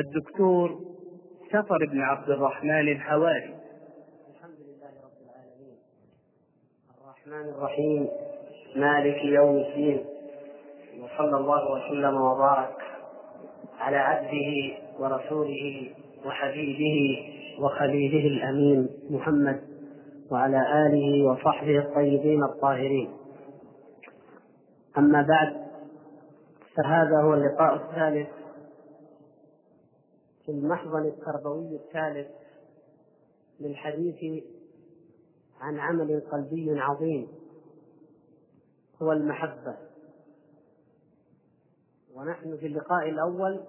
الدكتور سفر بن عبد الرحمن الحواري. الحمد لله رب العالمين. الرحمن الرحيم. مالك يوم الدين. وصلى الله وسلم وبارك على عبده ورسوله وحبيبه وخليله الأمين محمد وعلى آله وصحبه الطيبين الطاهرين. أما بعد فهذا هو اللقاء الثالث في المحضن التربوي الثالث للحديث عن عمل قلبي عظيم هو المحبة. ونحن في اللقاء الأول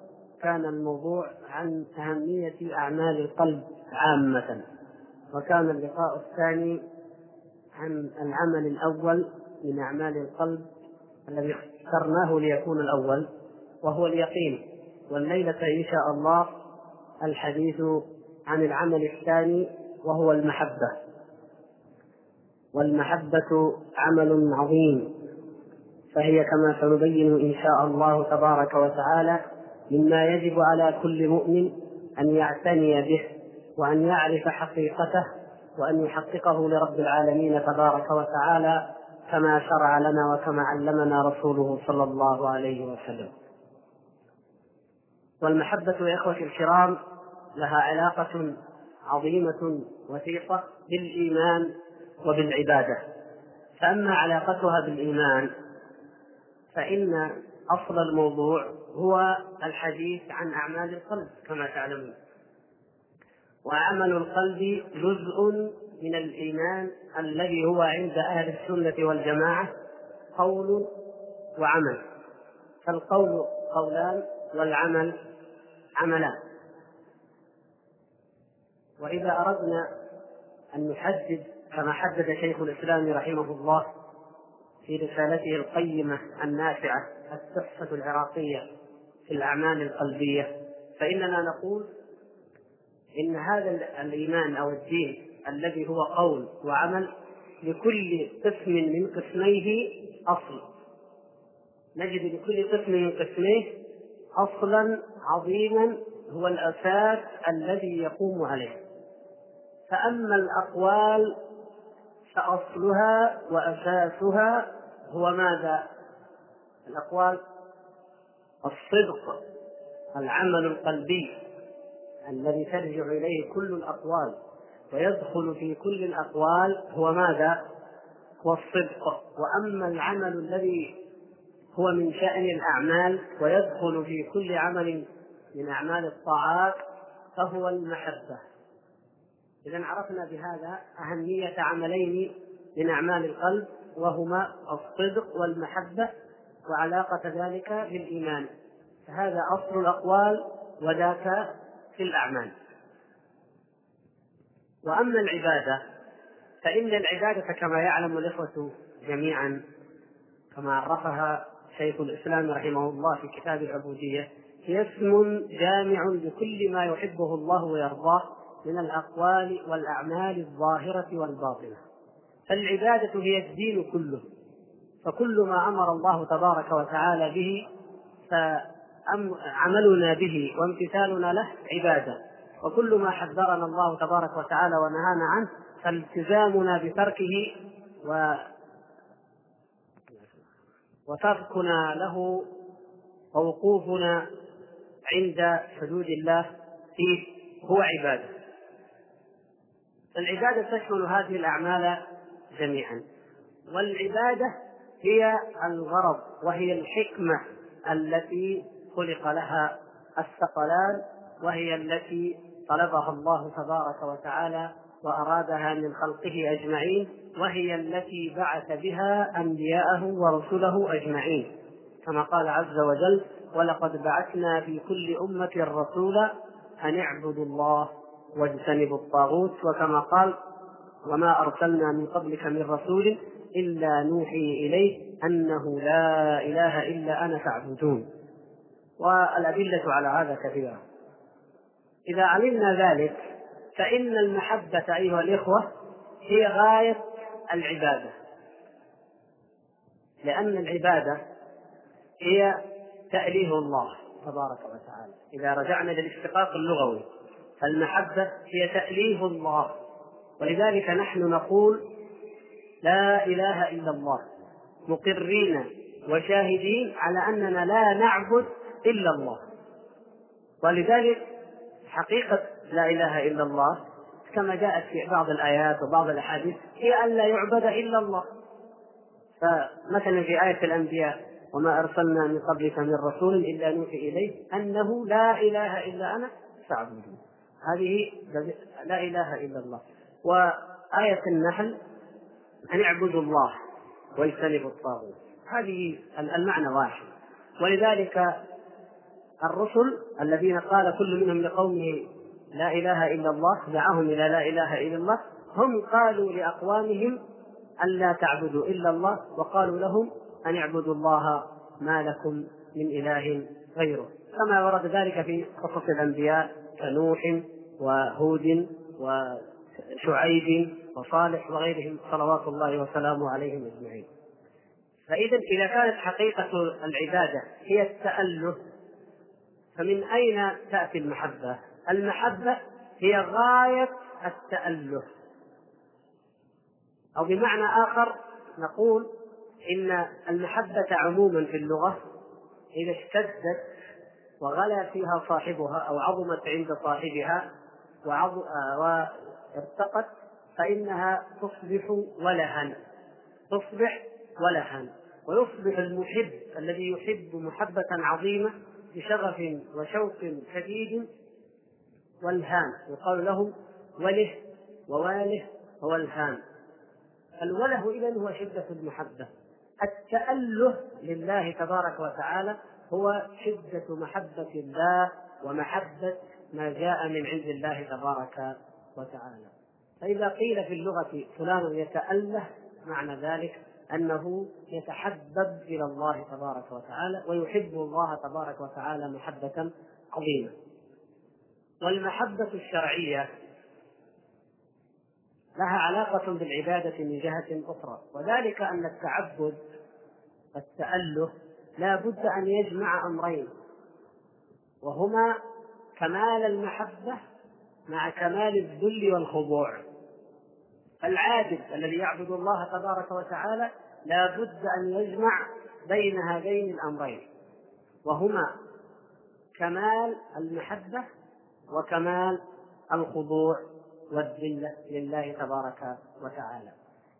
كان الموضوع عن أهمية أعمال القلب عامة وكان اللقاء الثاني عن العمل الأول من أعمال القلب الذي اخترناه ليكون الأول وهو اليقين. والليلة إن شاء الله الحديث عن العمل الثاني وهو المحبة. والمحبة عمل عظيم. فهي كما سنبين إن شاء الله تبارك وتعالى مما يجب على كل مؤمن أن يعتني به وأن يعرف حقيقته وأن يحققه لرب العالمين تبارك وتعالى كما شرع لنا وكما علمنا رسوله صلى الله عليه وسلم. والمحبة يا إخوتي الكرام لها علاقة عظيمة وثيقة بالإيمان وبالعبادة. فأما علاقتها بالإيمان فإن أصل الموضوع هو الحديث عن أعمال القلب كما تعلمون. وعمل القلب جزء من الإيمان الذي هو عند أهل السنة والجماعة قول وعمل. فالقول قولان والعمل عملان وإذا أردنا أن نحدد كما حدد شيخ الإسلام رحمه الله في رسالته القيمة النافعة التحفة العراقية في الأعمال القلبية فإننا نقول إن هذا الإيمان أو الدين الذي هو قول وعمل لكل قسم من قسميه أصل. نجد لكل قسم من قسميه أصلا عظيما هو الأساس الذي يقوم عليه فأما الأقوال فأصلها وأساسها هو ماذا؟ الأقوال الصدق العمل القلبي الذي ترجع إليه كل الأقوال ويدخل في كل الأقوال هو ماذا؟ هو الصدق وأما العمل الذي هو من شأن الأعمال ويدخل في كل عمل من أعمال الطاعات فهو المحبة. إذا عرفنا بهذا أهمية عملين من أعمال القلب وهما الصدق والمحبة وعلاقة ذلك بالإيمان. فهذا أصل الأقوال وذاك في الأعمال. وأما العبادة فإن العبادة كما يعلم الإخوة جميعا كما عرفها شيخ الإسلام رحمه الله في كتاب العبودية هي اسم جامع لكل ما يحبه الله ويرضاه من الأقوال والأعمال الظاهرة والباطنة. فالعبادة هي الدين كله. فكل ما أمر الله تبارك وتعالى به فعملنا به وامتثالنا له عبادة. وكل ما حذرنا الله تبارك وتعالى ونهانا عنه فالتزامنا بتركه و وتركنا له ووقوفنا عند حدود الله. فيه هو عبادة. فالعبادة تشمل هذه الأعمال جميعا. والعبادة هي الغرض وهي الحكمة التي خلق لها الثقلان وهي التي طلبها الله تبارك وتعالى وأرادها من خلقه أجمعين وهي التي بعث بها أنبياءه ورسله أجمعين. كما قال عز وجل ولقد بعثنا في كل أمة رسولا أن اعبدوا الله واجتنبوا الطاغوت وكما قال وما أرسلنا من قبلك من رسول إلا نوحي إليه أنه لا إله إلا أنا فاعبدون والأدلة على هذا كثيرة. إذا علمنا ذلك فإن المحبة أيها الإخوة هي غاية العبادة. لأن العبادة هي تأليه الله تبارك وتعالى. إذا رجعنا للاشتقاق اللغوي فالمحبة هي تأليه الله. ولذلك نحن نقول لا إله إلا الله مقرين وشاهدين على أننا لا نعبد إلا الله. ولذلك حقيقة لا إله إلا الله. كما جاءت في بعض الآيات وبعض الأحاديث هي أن لا يعبد إلا الله. فمثلا في آية الأنبياء وما أرسلنا من قبلك من رسول إلا نوحي إليه أنه لا إله إلا أنا فاعبدون هذه لا إله إلا الله. وآية النحل أن اعبدوا الله واجتنبوا الطاغوت. هذه المعنى واحد. ولذلك الرسل الذين قال كل منهم لقومه لا إله إلا الله دعاهم إلى لا إله إلا الله هم قالوا لأقوامهم ألا تعبدوا إلا الله وقالوا لهم أن اعبدوا الله ما لكم من إله غيره كما ورد ذلك في قصص الأنبياء كنوح وهود وشعيب وصالح وغيرهم صلوات الله وسلامه عليهم أجمعين فإذا إذا كانت حقيقة العبادة هي التأله فمن أين تأتي المحبة؟ المحبة هي غاية التأله أو بمعنى آخر نقول إن المحبة عموما في اللغة إذا اشتدت وغلا فيها صاحبها أو عظمت عند صاحبها وارتقت فإنها تصبح ولها. تصبح ولها. ويصبح المحب الذي يحب محبة عظيمة بشغف وشوق شديد والهان يقال له وله وواله وولهان الوله إذا هو شدة المحبة. التأله لله تبارك وتعالى هو شدة محبة الله ومحبة ما جاء من عند الله تبارك وتعالى. فإذا قيل في اللغة فلان يتأله معنى ذلك أنه يتحبب إلى الله تبارك وتعالى ويحب الله تبارك وتعالى محبة عظيمة. والمحبة الشرعية لها علاقة بالعبادة من جهة أخرى. وذلك أن التعبد التأله لا بد أن يجمع أمرين وهما كمال المحبة مع كمال الذل والخضوع. العابد الذي يعبد الله تبارك وتعالى لا بد أن يجمع بين هذين الأمرين وهما كمال المحبة وكمال الخضوع والذلة لله تبارك وتعالى.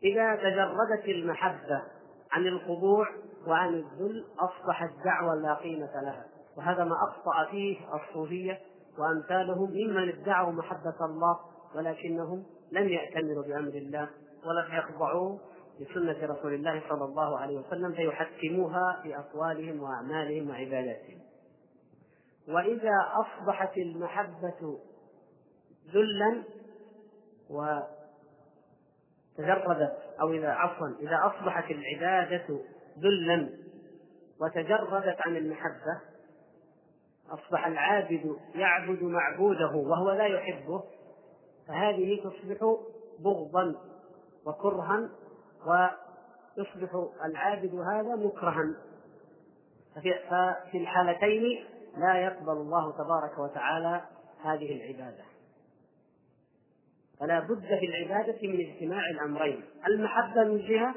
إذا تجردت المحبة عن الخضوع وعن الذل أصبحت دعوة لا قيمة لها. وهذا ما أخطأ فيه الصوفية وأمثالهم ممن ادعوا محبة الله ولكنهم لم يأتمروا بأمر الله ولم يخضعوا لسنة رسول الله صلى الله عليه وسلم فيحكموها في أقوالهم وأعمالهم وعباداتهم. وإذا أصبحت المحبة ذلا وتجردت أو إذا عفوا إذا أصبحت العبادة ذلا وتجردت عن المحبة أصبح العابد يعبد معبوده وهو لا يحبه فهذه تصبح بغضا وكرها ويصبح العابد هذا مكرها. ففي الحالتين لا يقبل الله تبارك وتعالى هذه العبادة. فلا بد في العبادة من اجتماع الأمرين المحبة من جهة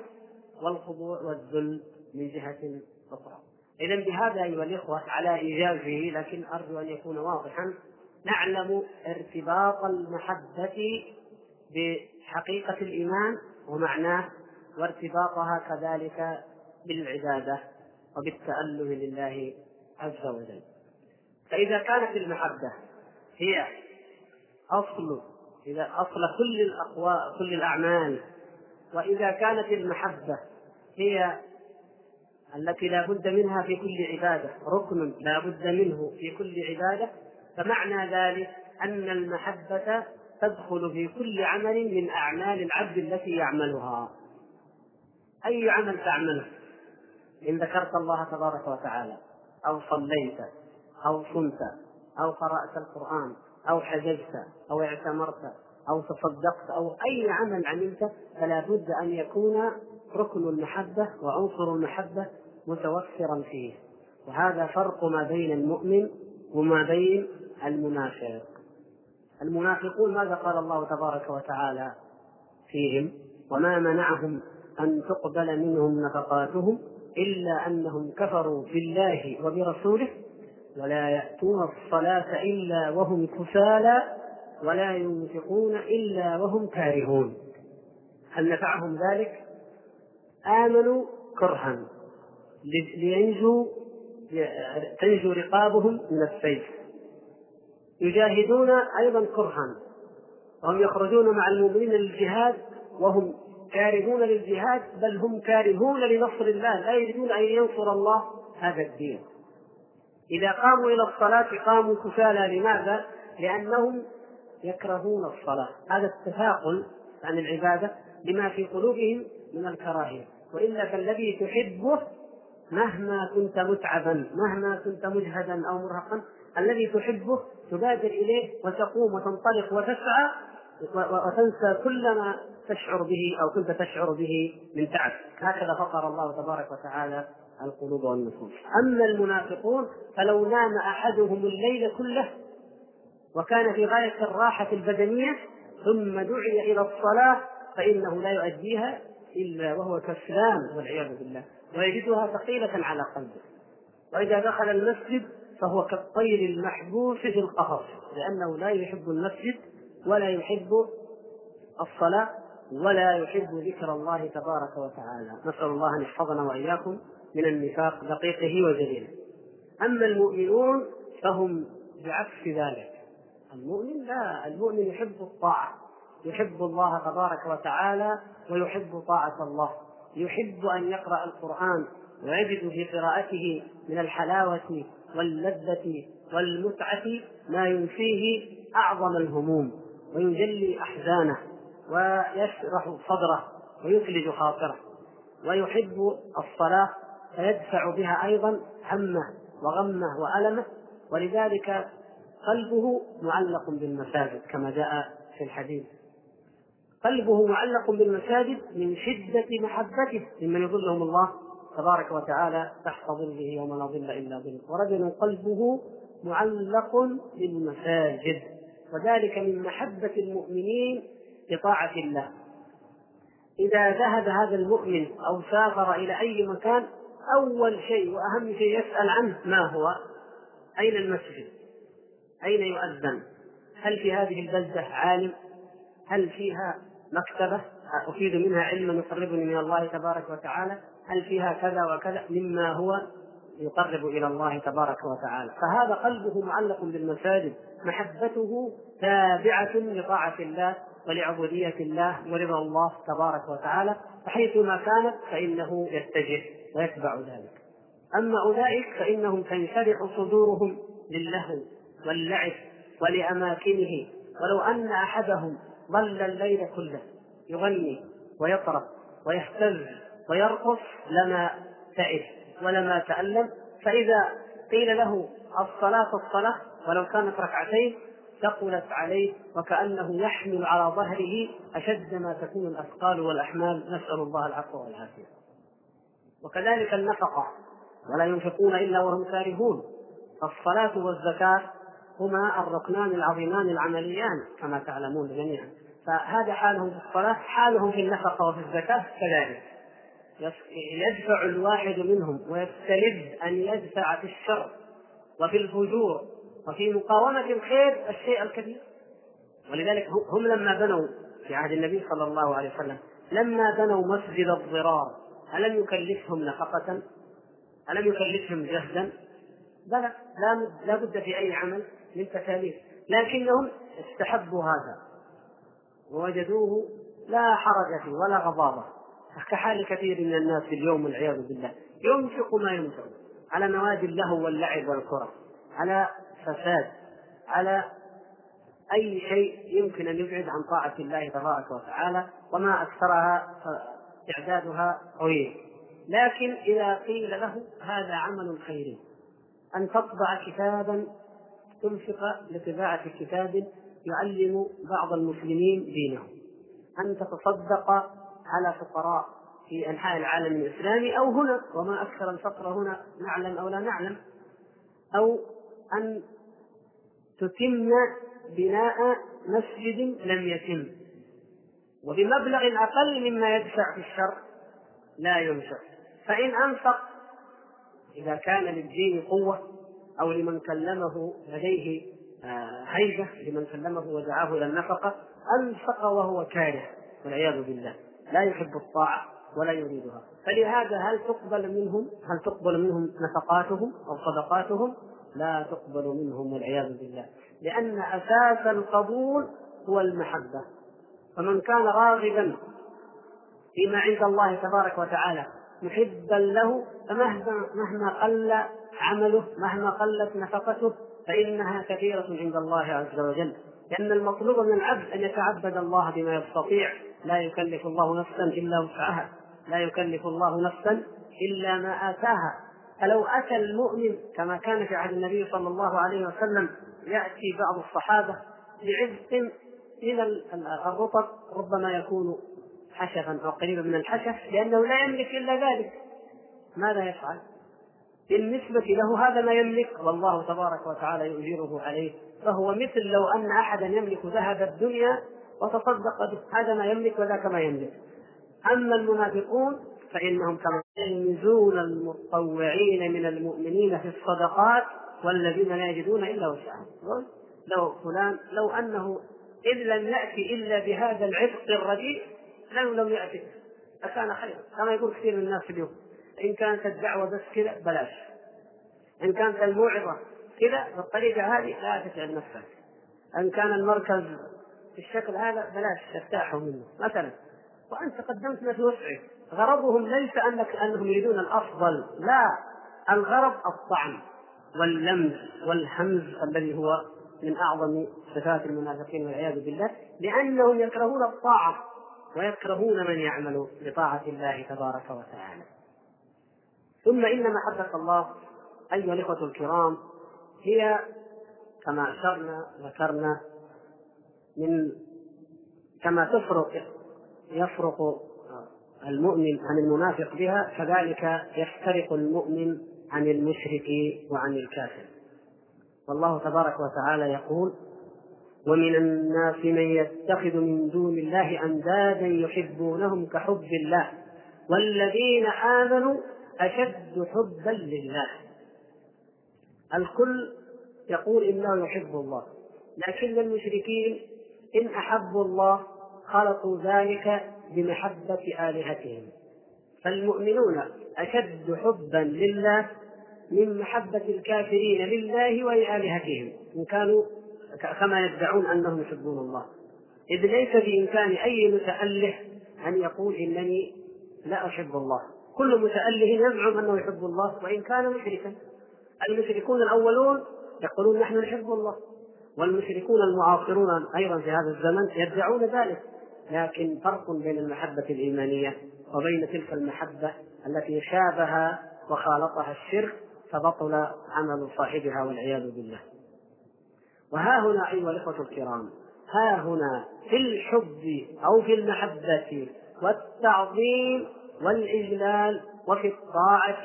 والخضوع والذل من جهة أخرى. إذا بهذا أيها الإخوة على إيجابه لكن أرجو أن يكون واضحا نعلم ارتباط المحبة بحقيقة الإيمان ومعناه وارتباطها كذلك بالعبادة وبالتأله لله عز وجل. فإذا كانت المحبة هي أصل إذا أصل كل الأقوال كل الأعمال. وإذا كانت المحبة هي التي لا بد منها في كل عبادة ركن لا بد منه في كل عبادة فمعنى ذلك أن المحبة تدخل في كل عمل من أعمال العبد التي يعملها. أي عمل تعمله؟ إن ذكرت الله تبارك وتعالى. أو صليت. أو صمت أو قرأت القرآن أو حججت أو اعتمرت أو تصدقت أو أي عمل عملته فلا بد أن يكون ركن المحبة وعنصر المحبة متوفرا فيه. وهذا فرق ما بين المؤمن وما بين المنافق. المنافقون ماذا قال الله تبارك وتعالى فيهم؟ وما منعهم أن تقبل منهم نفقاتهم إلا أنهم كفروا بالله وبرسوله ولا يأتون الصلاة إلا وهم كسالى ولا ينفقون إلا وهم كارهون. هل نفعهم ذلك؟ آمنوا كرها لينجوا تنجو رقابهم من السيف. يجاهدون أيضا كرها. وهم يخرجون مع المؤمنين للجهاد وهم كارهون للجهاد بل هم كارهون لنصر الله. لا يريدون أن ينصر الله هذا الدين. إذا قاموا إلى الصلاة قاموا كسالى لماذا؟ لأنهم يكرهون الصلاة. هذا التثاقل عن العبادة لما في قلوبهم من الكراهية. وإلا فالذي تحبه مهما كنت متعبا مهما كنت مجهدا أو مرهقا الذي تحبه تبادر إليه وتقوم وتنطلق وتسعى وتنسى كل ما تشعر به أو كنت تشعر به من تعب. هكذا فطر الله تبارك وتعالى القلوب والنفوس. أما المنافقون فلو نام أحدهم الليل كله وكان في غاية الراحة البدنية ثم دعي إلى الصلاة فإنه لا يؤديها إلا وهو كسلان والعياذ بالله. ويجدها ثقيلة على قلبه. وإذا دخل المسجد فهو كالطير المحبوس في القفص لأنه لا يحب المسجد ولا يحب الصلاة ولا يحب ذكر الله تبارك وتعالى. نسأل الله أن يحفظنا وإياكم من النفاق دقيقه وجليله أما المؤمنون فهم بعكس ذلك. المؤمن لا المؤمن يحب الطاعة يحب الله تبارك وتعالى ويحب طاعة الله. يحب أن يقرأ القرآن ويجد في قراءته من الحلاوة واللذة والمتعة ما ينفيه أعظم الهموم ويجلي أحزانه ويشرح صدره ويثلج خاطره ويحب الصلاة فيدفع بها أيضا همه وغمه وألمه ولذلك قلبه معلق بالمساجد كما جاء في الحديث. قلبه معلق بالمساجد من شدة محبته ممن يظلهم الله تبارك وتعالى تحت ظله يوم لا ظل إلا ظل ورجل قلبه معلق بالمساجد وذلك من محبة المؤمنين لطاعة الله. إذا ذهب هذا المؤمن أو سافر إلى أي مكان أول شيء وأهم شيء يسأل عنه ما هو؟ أين المسجد؟ أين يؤذن؟ هل في هذه البلدة عالم؟ هل فيها مكتبة أفيد منها علما يقربني من الله تبارك وتعالى؟ هل فيها كذا وكذا مما هو يقرب إلى الله تبارك وتعالى فهذا قلبه معلق بالمساجد محبته تابعة لطاعة الله ولعبودية الله ورضا الله تبارك وتعالى فحيثما كانت فإنه يتجه ويتبع ذلك. أما أولئك فإنهم تنشرح صدورهم للهو واللعب ولأماكنه. ولو أن أحدهم ظل الليل كله يغني ويطرب ويهتز ويرقص لما تعب ولما تألم. فإذا قيل له الصلاة الصلاة ولو كانت ركعتين ثقلت عليه وكأنه يحمل على ظهره أشد ما تكون الأثقال والأحمال. نسأل الله العفو والعافية. وكذلك النفقة. ولا ينفقون إلا وهم كارهون. الصلاة والزكاة هما الركنان العظيمان العمليان كما تعلمون جميعا. فهذا حالهم في الصلاة حالهم في النفقة وفي الزكاة كذلك. يدفع الواحد منهم ويستلذ أن يدفع في الشر وفي الفجور وفي مقاومة الخير الشيء الكبير. ولذلك هم لما بنوا في عهد النبي صلى الله عليه وسلم لما بنوا مسجد الضرار ألم يكلفهم نفقة؟ ألم يكلفهم جهدا؟ بلى لا بد في أي عمل من تكاليف. لكنهم استحبوا هذا. ووجدوه لا حرج فيه ولا غضاضة كحال كثير من الناس اليوم والعياذ بالله. ينفق ما ينفق. على نوادي اللهو واللعب والكرة. على فساد. على أي شيء يمكن أن يبعد عن طاعة الله تبارك وتعالى. وما أكثرها إعدادها طويل لكن إذا قيل له هذا عمل خيري. أن تطبع كتابا تنفق لطباعة كتاب يعلم بعض المسلمين دينهم. أن تتصدق على فقراء في أنحاء العالم الإسلامي أو هنا وما أكثر الفقر هنا نعلم أو لا نعلم. أو أن تتم بناء مسجد لم يتم. وبمبلغ أقل مما يدفع في الشر لا ينفق فإن أنفق إذا كان للدين قوة أو لمن كلمه لديه آه، هيبة لمن كلمه ودعاه إلى النفقة أنفق وهو كاره والعياذ بالله. لا يحب الطاعة ولا يريدها. فلهذا هل تقبل منهم؟ هل تقبل منهم نفقاتهم أو صدقاتهم؟ لا تقبل منهم والعياذ بالله. لأن أساس القبول هو المحبة. فمن كان راغبا فيما عند الله تبارك وتعالى محبا له فمهما مهما قل عمله مهما قلت نفقته فإنها كثيرة عند الله عز وجل. لأن المطلوب من العبد أن يتعبد الله بما يستطيع. لا يكلف الله نفسا إلا وسعها. لا يكلف الله نفسا إلا ما آتاها. فلو أتى المؤمن كما كان في عهد النبي صلى الله عليه وسلم يأتي بعض الصحابة بعزق من الرطب ربما يكون حشفا أو قريبا من الحشف لأنه لا يملك إلا ذلك. ماذا يفعل؟ بالنسبة له هذا ما يملك والله تبارك وتعالى يؤجره عليه. فهو مثل لو أن أحدا يملك ذهب الدنيا وتصدق به. هذا ما يملك وذاك ما يملك. أما المنافقون فإنهم كما يلمزون المتطوعين من المؤمنين في الصدقات والذين لا يجدون إلا وسعهم. لو فلان لو أنه إذ لم يأتي إلا بهذا العتق الرديء لو لم يأتي. لكان خيرا كما يقول كثير من الناس اليوم إن كانت الدعوة بس كذا بلاش. إن كانت الموعظة كذا بالطريقة هذه لا تتعب نفسك. إن كان المركز بالشكل هذا بلاش ترتاحوا منه. مثلا وأنت قدمت ما في وسعك. غرضهم ليس أنك أنهم يريدون الأفضل. لا الغرض الطعن واللمس والهمز الذي هو من أعظم صفات المنافقين والعياذ بالله لأنهم يكرهون الطاعة ويكرهون من يعمل بطاعة الله تبارك وتعالى. ثم إن محبة الله أيها الإخوة الكرام هي كما أشرنا ذكرنا من كما تفرق يفرق المؤمن عن المنافق بها كذلك يفترق المؤمن عن المشرك وعن الكافر. والله تبارك وتعالى يقول ومن الناس من يتخذ من دون الله أندادا يحبونهم كحب الله والذين آمنوا أشد حبا لله. الكل يقول إنه يحب الله. لكن المشركين إن أحبوا الله خلطوا ذلك بمحبة آلهتهم فالمؤمنون أشد حبا لله من محبة الكافرين لله ولآلهتهم إن كانوا كما يدعون أنهم يحبون الله. إذ ليس بإمكان أي متأله أن يقول إنني لا أحب الله. كل متأله يزعم أنه يحب الله وإن كان مشركا. المشركون الأولون يقولون نحن نحب الله والمشركون المعاصرون أيضا في هذا الزمن يدعون ذلك. لكن فرق بين المحبة الإيمانية وبين تلك المحبة التي شابه وخالطها الشرك فبطل عمل صاحبها والعياذ بالله. وها هنا أيها الإخوة الكرام ها هنا في الحب أو في المحبة والتعظيم والإجلال وفي الطاعة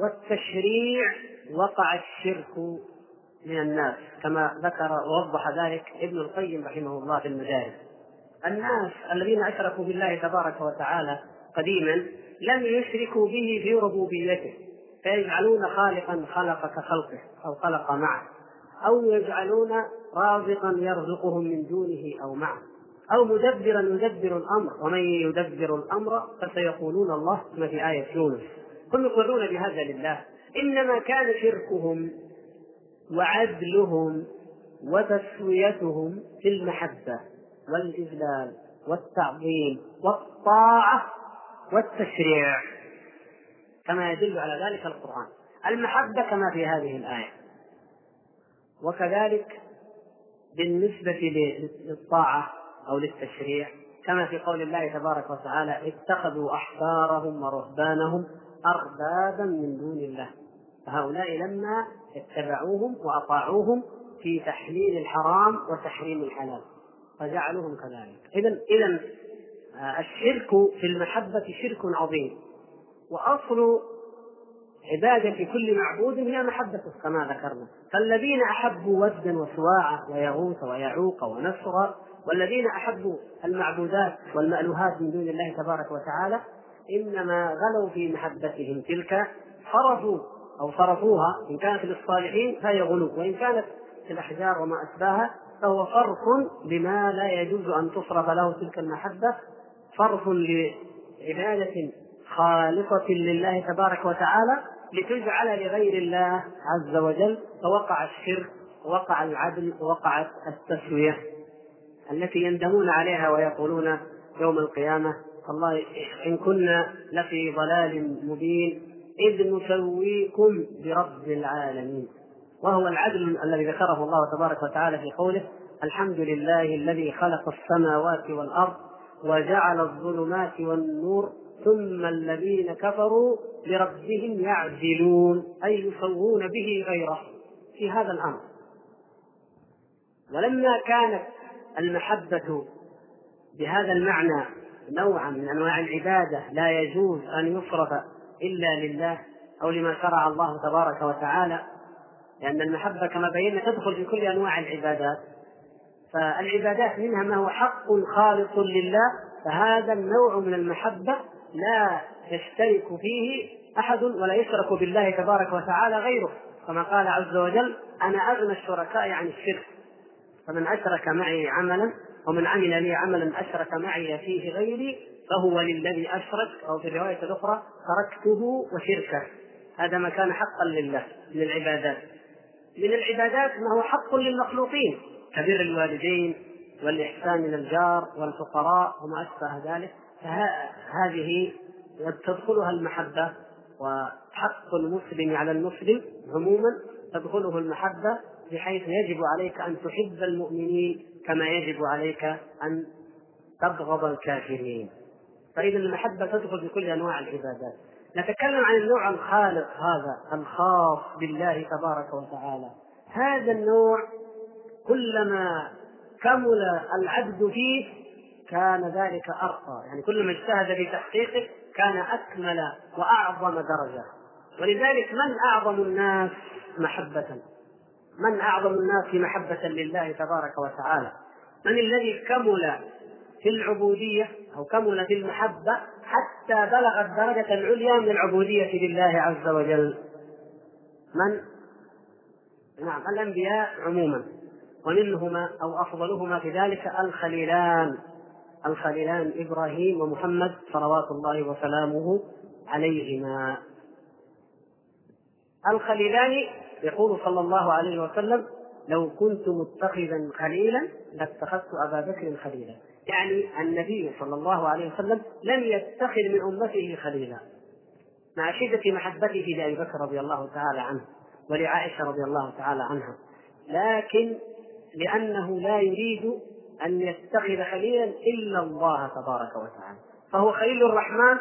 والتشريع وقع الشرك من الناس كما ذكر ووضح ذلك ابن القيم رحمه الله في المدارس الناس الذين أشركوا بالله تبارك وتعالى قديما لم يشركوا به في ربوبيته. فيجعلون خالقا خلق كخلقه أو خلق معه أو يجعلون رازقا يرزقهم من دونه أو معه أو مدبرا يدبر الأمر ومن يدبر الأمر فسيقولون الله كما في آية يونس. هم يقرون بهذا لله إنما كان شركهم وعدلهم وتسويتهم في المحبة والإذلال والتعظيم والطاعة والتشريع. كما يدل على ذلك القرآن. المحبة كما في هذه الآية. وكذلك بالنسبة للطاعة أو للتشريع كما في قول الله تبارك وتعالى اتخذوا أحبارهم ورهبانهم أربابا من دون الله. فهؤلاء لما اتبعوهم وأطاعوهم في تحليل الحرام وتحريم الحلال. فجعلوهم كذلك. إذا إذا آه، الشرك في المحبة شرك عظيم. وأصل عبادة كل معبود هي محبته كما ذكرنا. فالذين أحبوا ودا وسواعة ويغوث ويعوق ونسرا والذين أحبوا المعبودات والمألوهات من دون الله تبارك وتعالى إنما غلوا في محبتهم تلك. صرفوا أو صرفوها إن كانت للصالحين فهي غلو وإن كانت في الأحجار وما أشباهها فهو صرف لما لا يجوز أن تصرف له تلك المحبة. صرف لعبادة خالصة لله تبارك وتعالى لتجعل لغير الله عز وجل فوقع الشرك ووقع العدل ووقعت التسوية التي يندمون عليها ويقولون يوم القيامة والله إن كنا لفي ضلال مبين إذ نسويكم برب العالمين. وهو العدل الذي ذكره الله تبارك وتعالى في قوله الحمد لله الذي خلق السماوات والأرض وجعل الظلمات والنور ثم الذين كفروا بربهم يعدلون أي يسوون به غيره في هذا الأمر. ولما كانت المحبة بهذا المعنى نوعا من أنواع العبادة لا يجوز أن يصرف إلا لله أو لما شرع الله تبارك وتعالى لأن المحبة كما بينا تدخل في كل أنواع العبادات. فالعبادات منها ما هو حق خالص لله فهذا النوع من المحبة لا يشترك فيه أحد ولا يشرك بالله تبارك وتعالى غيره. كما قال عز وجل أنا أغنى الشركاء عن الشرك. فمن أشرك معي عملا ومن عمل لي عملا أشرك معي فيه غيري فهو للذي أشرك أو في الرواية الأخرى تركته وشركه. هذا ما كان حقا لله من العبادات من العبادات ما هو حق للمخلوقين كبر الوالدين والإحسان إلى الجار والفقراء وما أشبه ذلك. فهذه تدخلها المحبة وحق المسلم على المسلم عموما تدخله المحبة بحيث يجب عليك أن تحب المؤمنين كما يجب عليك أن تبغض الكافرين. فإذا المحبة تدخل في كل أنواع العبادات. نتكلم عن النوع الخالق هذا الخاص بالله تبارك وتعالى. هذا النوع كلما كمل العبد فيه كان ذلك أرقى. يعني كلما اجتهد في تحقيقه كان أكمل وأعظم درجة. ولذلك من أعظم الناس محبة؟ من أعظم الناس محبة لله تبارك وتعالى؟ من الذي كمل في العبودية أو كمل في المحبة حتى بلغ الدرجة العليا من العبودية لله عز وجل؟ من؟ نعم الأنبياء عموما. ومنهما أو أفضلهما في ذلك الخليلان. الخليلان إبراهيم ومحمد صلوات الله وسلامه عليهما. الخليلان يقول صلى الله عليه وسلم لو كنت متخذا خليلا لاتخذت أبا بكر خليلا. يعني النبي صلى الله عليه وسلم لم يتخذ من أمته خليلا. مع شدة محبته لأبي بكر رضي الله تعالى عنه ولعائشة رضي الله تعالى عنها. لكن لأنه لا يريد أن يتخذ خليلا إلا الله تبارك وتعالى. فهو خليل الرحمن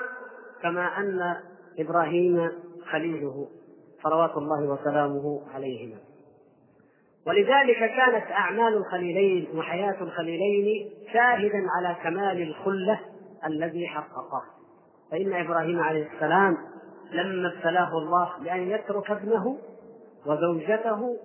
كما أن إبراهيم خليله صلوات الله وسلامه عليهما. ولذلك كانت أعمال الخليلين وحياة الخليلين شاهدا على كمال الخلة الذي حققه. فإن إبراهيم عليه السلام لما ابتلاه الله بأن يترك ابنه وزوجته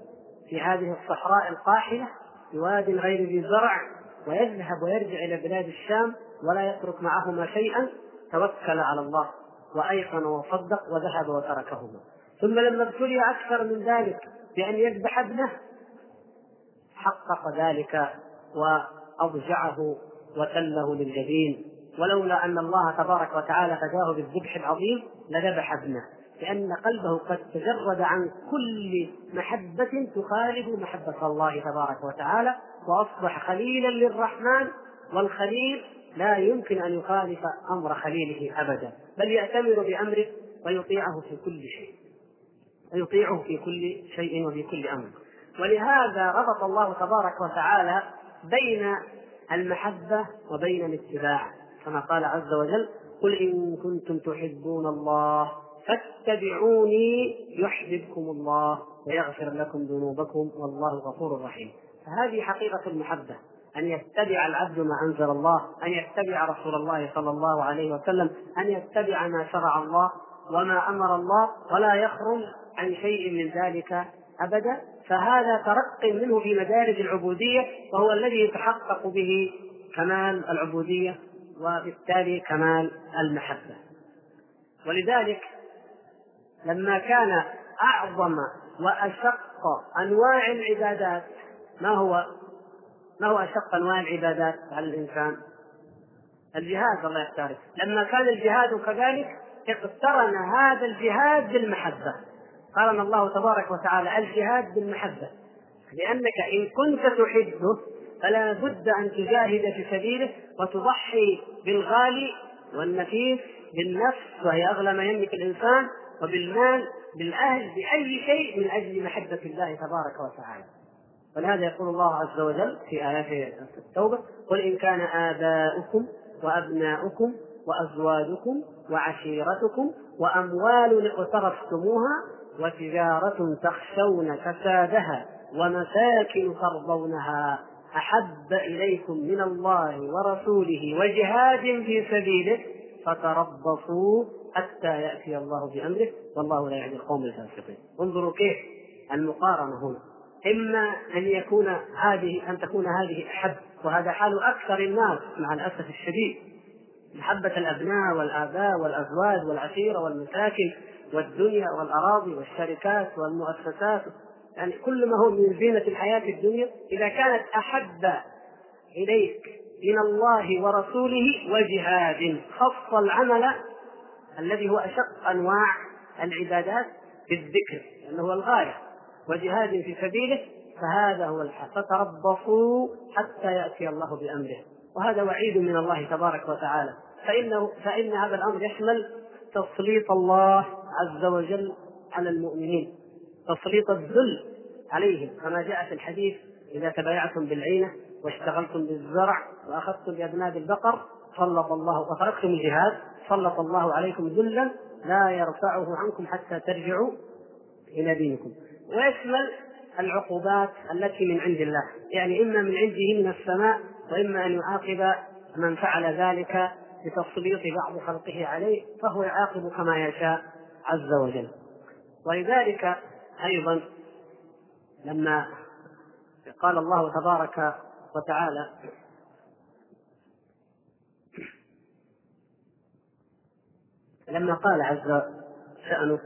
في هذه الصحراء القاحلة في واد غير ذي زرع ويذهب ويرجع إلى بلاد الشام ولا يترك معهما شيئا توكل على الله وأيقن وصدق وذهب وتركهما. ثم لما ابتلي أكثر من ذلك بأن يذبح ابنه. حقق ذلك وأضجعه وتله للجبين. ولولا أن الله تبارك وتعالى فداه بالذبح العظيم لذبح ابنه. لأن قلبه قد تجرد عن كل محبة تخالف محبة الله تبارك وتعالى. وأصبح خليلا للرحمن والخليل لا يمكن أن يخالف أمر خليله أبدا بل يأتمر بأمره ويطيعه في كل شيء. ويطيعه في كل شيء وفي كل أمر. ولهذا ربط الله تبارك وتعالى بين المحبة وبين الاتباع. كما قال عز وجل قل إن كنتم تحبون الله فاتبعوني يحببكم الله ويغفر لكم ذنوبكم والله غفور رحيم. فهذه حقيقة المحبة أن يتبع العبد ما أنزل الله أن يتبع رسول الله صلى الله عليه وسلم أن يتبع ما شرع الله وما أمر الله ولا يخرج عن شيء من ذلك أبدا. فهذا ترق منه في مدارج العبودية وهو الذي يتحقق به كمال العبودية وبالتالي كمال المحبة. ولذلك لما كان أعظم وأشق أنواع العبادات ما هو ما هو أشق أنواع العبادات؟ على الإنسان؟ الجهاد الله يختاره لما كان الجهاد كذلك اقترن هذا الجهاد بالمحبة. قارن الله تبارك وتعالى الجهاد بالمحبة. لأنك إن كنت تحبه فلا بد أن تجاهد في سبيله وتضحي بالغالي والنفيس بالنفس وهي أغلى ما يملك الإنسان وبالمال بالأهل بأي شيء من أجل محبة الله تبارك وتعالى. ولهذا يقول الله عز وجل في آيات التوبة قل إن كان آباؤكم وأبناؤكم وأزواجكم وعشيرتكم وأموال اقترفتموها وتجارة تخشون كسادها ومساكن ترضونها أحب إليكم من الله ورسوله وجهاد في سبيله فتربصوا حتى يأتي الله بأمره والله لا يهدي القوم الفاسقين. انظروا كيف المقارنة هنا. إما أن يكون هذه أن تكون هذه أحب وهذا حال أكثر الناس مع الأسف الشديد. محبة الأبناء والآباء والأزواج والعشيرة والمساكن والدنيا والأراضي والشركات والمؤسسات. يعني كل ما هو من زينة الحياة الدنيا إذا كانت أحب إليك من الله ورسوله وجهاد خص العمل الذي هو أشق أنواع العبادات بالذكر لأنه هو الغاية. وجهاد في سبيله فهذا هو الحق. فتربصوا حتى يأتي الله بأمره. وهذا وعيد من الله تبارك وتعالى. فإنه فإن هذا الأمر يشمل تسليط الله عز وجل على المؤمنين. تسليط الذل عليهم. كما جاء في الحديث إذا تبايعتم بالعينة واشتغلتم بالزرع وأخذتم بأذناب البقر سلط الله وتركتم الجهاد سلط الله عليكم ذلا لا يرفعه عنكم حتى ترجعوا إلى دينكم. ويشمل العقوبات التي من عند الله. يعني إما من عنده من السماء وإما أن يعاقب من فعل ذلك بتسليط بعض خلقه عليه فهو يعاقب كما يشاء عز وجل. ولذلك أيضا لما قال الله تبارك وتعالى لما قال عز شأنه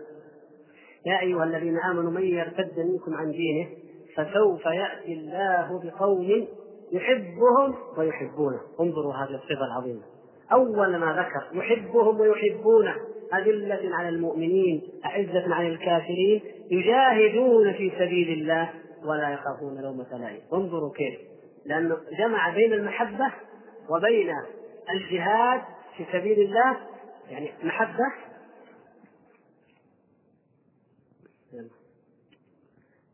يا أيها الذين آمنوا من يرتد منكم عن دينه فسوف يأتي الله بقوم يحبهم ويحبونه. انظروا هذه الصفة العظيمة. أول ما ذكر يحبهم ويحبونه أذلة على المؤمنين أعزة على الكافرين يجاهدون في سبيل الله ولا يخافون لومة لائم انظروا كيف. لأنه جمع بين المحبة وبين الجهاد في سبيل الله يعني محبة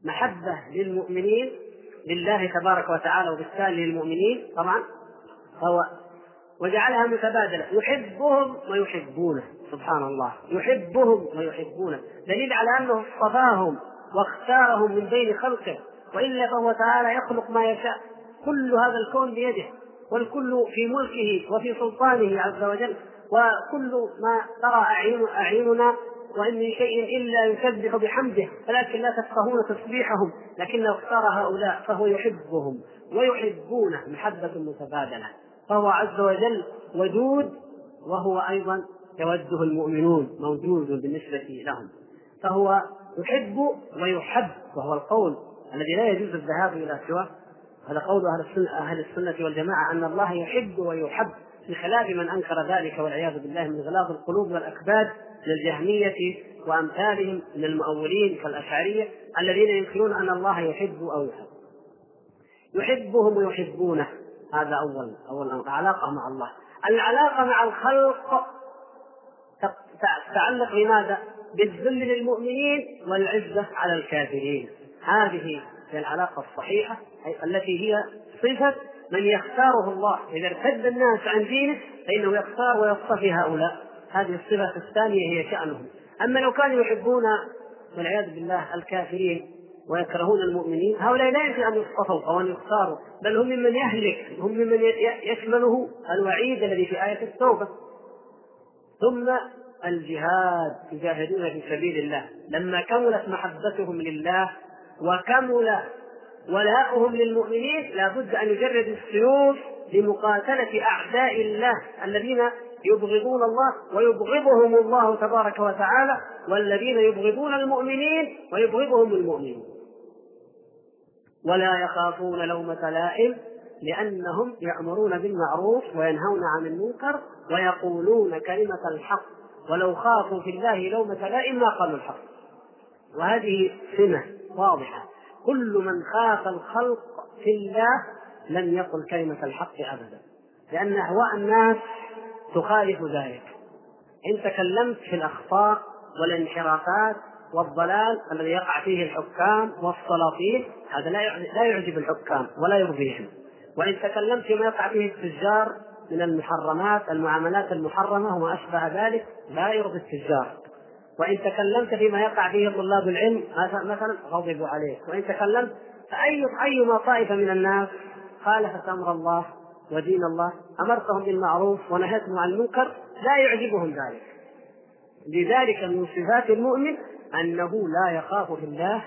محبة للمؤمنين لله تبارك وتعالى وبالتالي للمؤمنين طبعا. هو وجعلها متبادلة. يحبهم ويحبونه سبحان الله يحبهم ويحبونه. دليل على أنه اصطفاهم واختارهم من بين خلقه وإلا فهو تعالى يخلق ما يشاء. كل هذا الكون بيده والكل في ملكه وفي سلطانه عز وجل وكل ما ترى أعين أعيننا وإن من شيء إلا يسبح بحمده ولكن لا تفقهون تسبيحهم لكنه اختار هؤلاء فهو يحبهم ويحبونه محبة متبادلة. فهو عز وجل ودود وهو أيضا يوده المؤمنون موجود بالنسبة لهم. فهو يحب ويحب وهو القول الذي لا يجوز الذهاب إلى سواه. هذا قول أهل السنة, أهل السنة والجماعة أن الله يحب ويحب بخلاف من أنكر ذلك والعياذ بالله من غلاظ القلوب والأكباد. من الجهمية وأمثالهم من المؤولين كالأشعرية الذين ينكرون أن الله يحب أو يحب. يحبهم ويحبونه. هذا أول أول علاقة مع الله. العلاقة مع الخلق تتعلق بماذا؟ بالذل للمؤمنين والعزة على الكافرين. هذه هي العلاقة الصحيحة التي هي صفة من يختاره الله. إذا ارتد الناس عن دينه فإنه يختار ويصطفي هؤلاء. هذه الصفة الثانية هي شأنهم. أما لو كانوا يحبون والعياذ بالله الكافرين ويكرهون المؤمنين هؤلاء لا يمكن أن يصطفوا أو أن يختاروا بل هم ممن يهلك هم ممن يشمله الوعيد الذي في آية التوبة. ثم الجهاد يجاهدون في سبيل الله. لما كملت محبتهم لله وكمل ولاؤهم للمؤمنين لا بد أن يجردوا السيوف لمقاتلة أعداء الله الذين يبغضون الله ويبغضهم الله تبارك وتعالى والذين يبغضون المؤمنين ويبغضهم المؤمنين ولا يخافون لومة لائم لأنهم يأمرون بالمعروف وينهون عن المنكر ويقولون كلمة الحق. ولو خافوا في الله لومة لائم ما قالوا الحق. وهذه سمة واضحة. كل من خاف الخلق في الله لم يقل كلمة الحق أبدا. لأن أهواء الناس تخالف ذلك. إن تكلمت في الأخطاء والانحرافات والضلال الذي يقع فيه الحكام والسلاطين هذا لا يعجب الحكام ولا يرضيهم. وإن تكلمت فيما يقع فيه التجار من المحرمات المعاملات المحرمة وما أشبه ذلك لا يرضي التجار. وإن تكلمت فيما يقع فيه طلاب العلم مثلا غضبوا عليك. وإن تكلمت فأي أيما طائفة من الناس خالفت أمر الله ودين الله أمرتهم بالمعروف ونهيتهم عن المنكر لا يعجبهم ذلك. لذلك من صفات المؤمن أنه لا يخاف في الله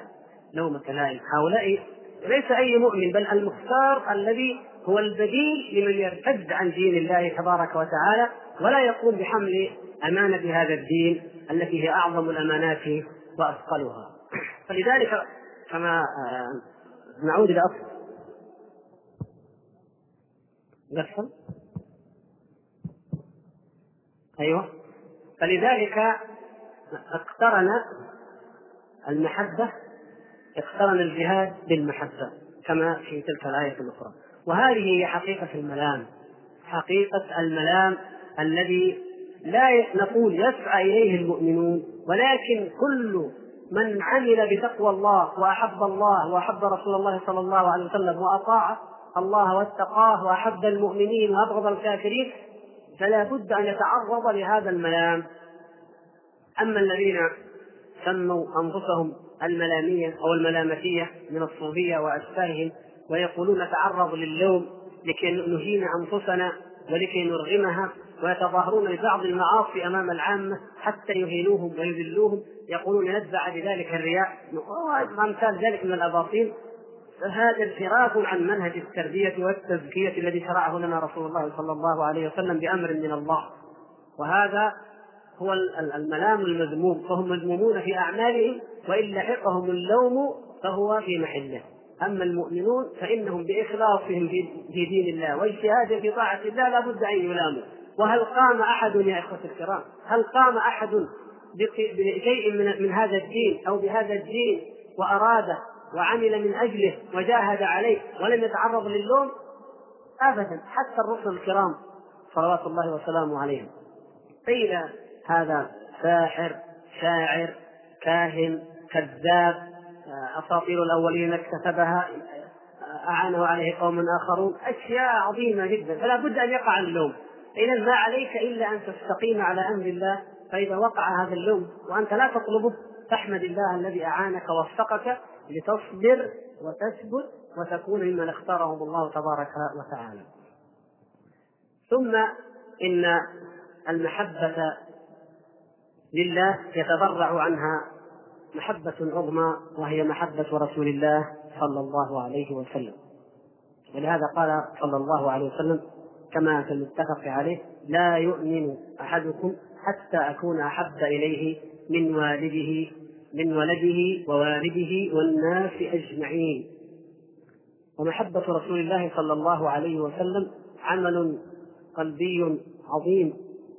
لومة لائم هؤلاء ليس أي مؤمن بل المختار الذي هو البديل لمن يرتد عن دين الله تبارك وتعالى ولا يقوم بحمل أمانة هذا الدين التي هي أعظم الأمانات وأثقلها. فلذلك كما آه، نعود إلى أصل. قفل أيوه. فلذلك اقترن المحبة اقترن الجهاد بالمحبة كما في تلك الآية الأخرى. وهذه هي حقيقة الملام. حقيقة الملام الذي لا نقول يسعى إليه المؤمنون ولكن كل من عمل بتقوى الله وأحب الله وأحب رسول الله صلى الله عليه وسلم وأطاع الله واتقاه وأحب المؤمنين وأبغض الكافرين فلا بد أن يتعرض لهذا الملام. أما الذين سموا أنفسهم الملامية أو الملامتية من الصوفية وأشباههم ويقولون نتعرض للوم لكي نهين أنفسنا ولكي نرغمها ويتظاهرون ببعض المعاصي أمام العامة حتى يهينوهم ويذلوهم يقولون نتبع بذلك الرياء. وأمثال ذلك من الأباطيل. فهذا انحراف عن منهج التربية والتزكية الذي شرعه لنا رسول الله صلى الله عليه وسلم بأمر من الله. وهذا هو الملام المذموم فهم مذمومون في أعمالهم وإن لحقهم اللوم فهو في محله. أما المؤمنون فإنهم بإخلاصهم في دين الله واجتهادهم في طاعة الله لا بد أن يلاموا. وهل قام أحد يا إخوة الكرام؟ هل قام أحد بشيء من هذا الدين أو بهذا الدين وأراده وعمل من أجله وجاهد عليه ولم يتعرض للوم أبدا حتى الرسل الكرام صلوات الله وسلامه عليهم. قيل هذا ساحر شاعر كاهن كذاب أساطير الأولين اكتسبها أعانه عليه قوم آخرون أشياء عظيمة جدا. فلا بد أن يقع اللوم. اذا ما عليك إلا أن تستقيم على أمر الله فإذا وقع هذا اللوم وأنت لا تطلبه فاحمد الله الذي أعانك ووفقك لتصبر وتثبت وتكون ممن اختارهم الله تبارك وتعالى. ثم إن المحبة لله يتبرع عنها محبة عظمى وهي محبة رسول الله صلى الله عليه وسلم. ولهذا قال صلى الله عليه وسلم كما في المتفق عليه لا يؤمن أحدكم حتى أكون أحب إليه من والده من ولده ووالده والناس أجمعين. ومحبة رسول الله صلى الله عليه وسلم عمل قلبي عظيم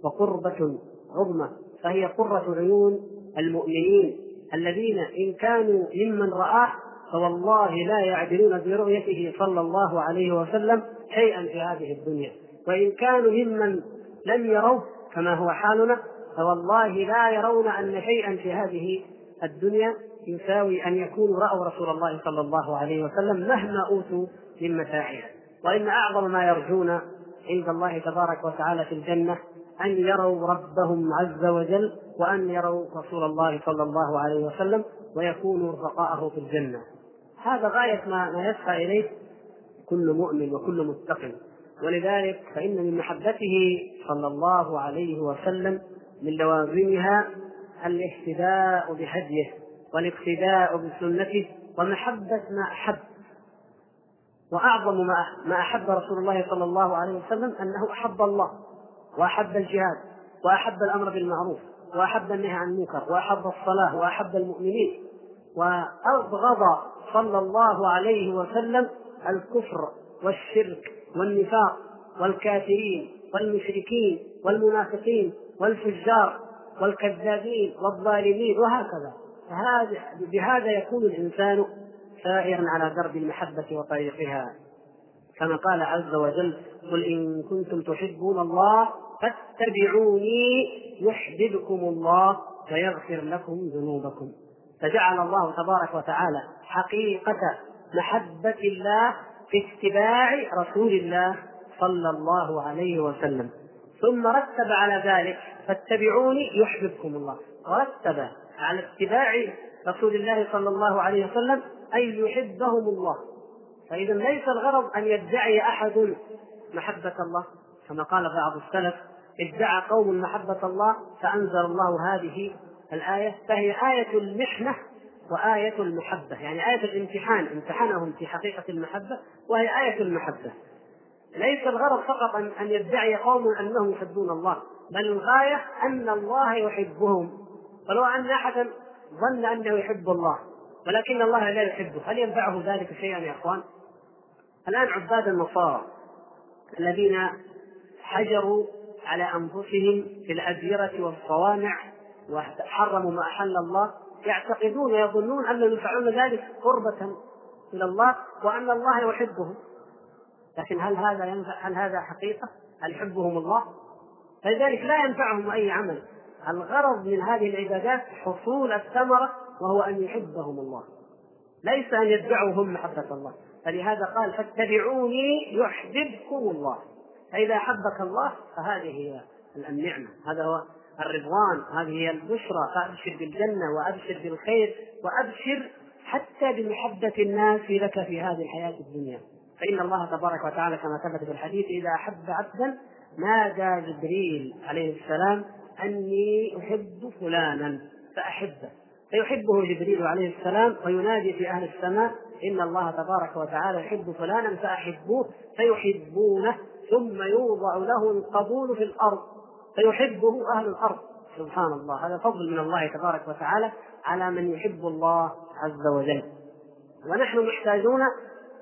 وقربة عظمى فهي قرة عيون المؤمنين الذين إن كانوا ممن رآه فوالله لا يعدلون برؤيته صلى الله عليه وسلم شيئا في هذه الدنيا. وإن كانوا ممن لم يروه كما هو حالنا فوالله لا يرون أن شيئا في هذه الدنيا يساوي أن يكونوا رأوا رسول الله صلى الله عليه وسلم مهما أوتوا من متاعها. وإن أعظم ما يرجون عند الله تبارك وتعالى في الجنة أن يروا ربهم عز وجل وأن يروا رسول الله صلى الله عليه وسلم ويكونوا رفقاءه في الجنة. هذا غاية ما يسعى إليه كل مؤمن وكل متقن. ولذلك فإن من محبته صلى الله عليه وسلم من لوازمها الاهتداء بهديه والاقتداء بسنته ومحبة ما أحب. وأعظم ما أحب رسول الله صلى الله عليه وسلم أنه أحب الله وأحب الجهاد وأحب الأمر بالمعروف وأحب النهي عن المنكر وأحب الصلاة وأحب المؤمنين. وأبغض صلى الله عليه وسلم الكفر والشرك والنفاق والكافرين والمشركين والمنافقين والفجار والكذابين والظالمين وهكذا. بهذا يكون الإنسان سائرا على درب المحبة وطريقها. كما قال عز وجل قل إن كنتم تحبون الله فاتبعوني يحببكم الله ويغفر لكم ذنوبكم. فجعل الله تبارك وتعالى حقيقة محبة الله في اتباع رسول الله صلى الله عليه وسلم. ثم رتب على ذلك فاتبعوني يحببكم الله. ورتب على اتباع رسول الله صلى الله عليه وسلم أن يحبهم الله. فإذا ليس الغرض أن يدعي أحد محبة الله كما قال بعض السلف ادعى قوم محبة الله فأنزل الله هذه الآية فهي آية المحنة وآية المحبة. يعني آية الامتحان امتحنهم في حقيقة المحبة وهي آية المحبة. ليس الغرض فقط أن يدعي قوم أنهم يحبون الله. بل الغاية أن الله يحبهم ولو أن أحدا ظن أنه يحب الله ولكن الله لا يحبه هل ينفعه ذلك شيئا يا إخوان؟ الآن عباد النصارى الذين حجروا على أنفسهم في الاديره والصوامع وحرموا ما أحل الله يعتقدون ويظنون انهم يفعلون ذلك قربة إلى الله وأن الله يحبهم لكن هل هذا ينفع هل هذا حقيقة؟ هل يحبهم الله؟ فلذلك لا ينفعهم أي عمل. الغرض من هذه العبادات حصول الثمرة وهو أن يحبهم الله. ليس أن يدعوا هم محبة الله. فلهذا قال فاتبعوني يحببكم الله. فإذا أحبك الله فهذه هي النعمة. هذا هو الرضوان. هذه هي البشرى. فأبشر بالجنة وأبشر بالخير وأبشر حتى بمحبة الناس لك في هذه الحياة الدنيا. فإن الله تبارك وتعالى كما ثبت في الحديث إذا أحب عبدا نادى جبريل عليه السلام أني أحب فلانا فأحبه. فيحبه جبريل عليه السلام وينادي في أهل السماء إن الله تبارك وتعالى يحب فلانا فأحبوه فيحبونه ثم يوضع له القبول في الأرض. فيحبه أهل الأرض. سبحان الله. هذا فضل من الله تبارك وتعالى على من يحب الله عز وجل. ونحن محتاجون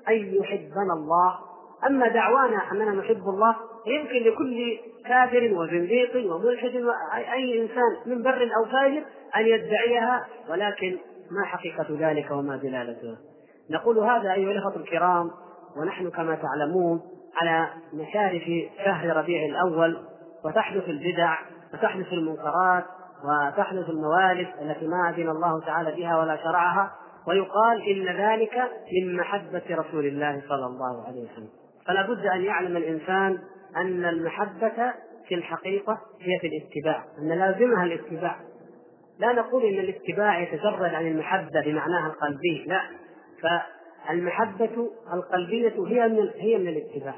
أن يحبنا الله أما دعوانا أننا نحب الله يمكن لكل كافر وزنديق وملحد واي إنسان من بر أو فاجر أن يدعيها ولكن ما حقيقة ذلك وما دلالته. نقول هذا أيها الإخوة الكرام ونحن كما تعلمون على مشارف شهر ربيع الأول وتحدث البدع وتحدث المنكرات وتحدث الموالد التي ما أذن الله تعالى بها ولا شرعها ويقال إن ذلك من محبة رسول الله صلى الله عليه وسلم. فلا بد أن يعلم الإنسان أن المحبة في الحقيقة هي في الاتباع أن لازمها الاتباع. لا نقول أن الاتباع يتجرد عن المحبة بمعناها القلبي لا. فالمحبة القلبية هي من هي من الاتباع.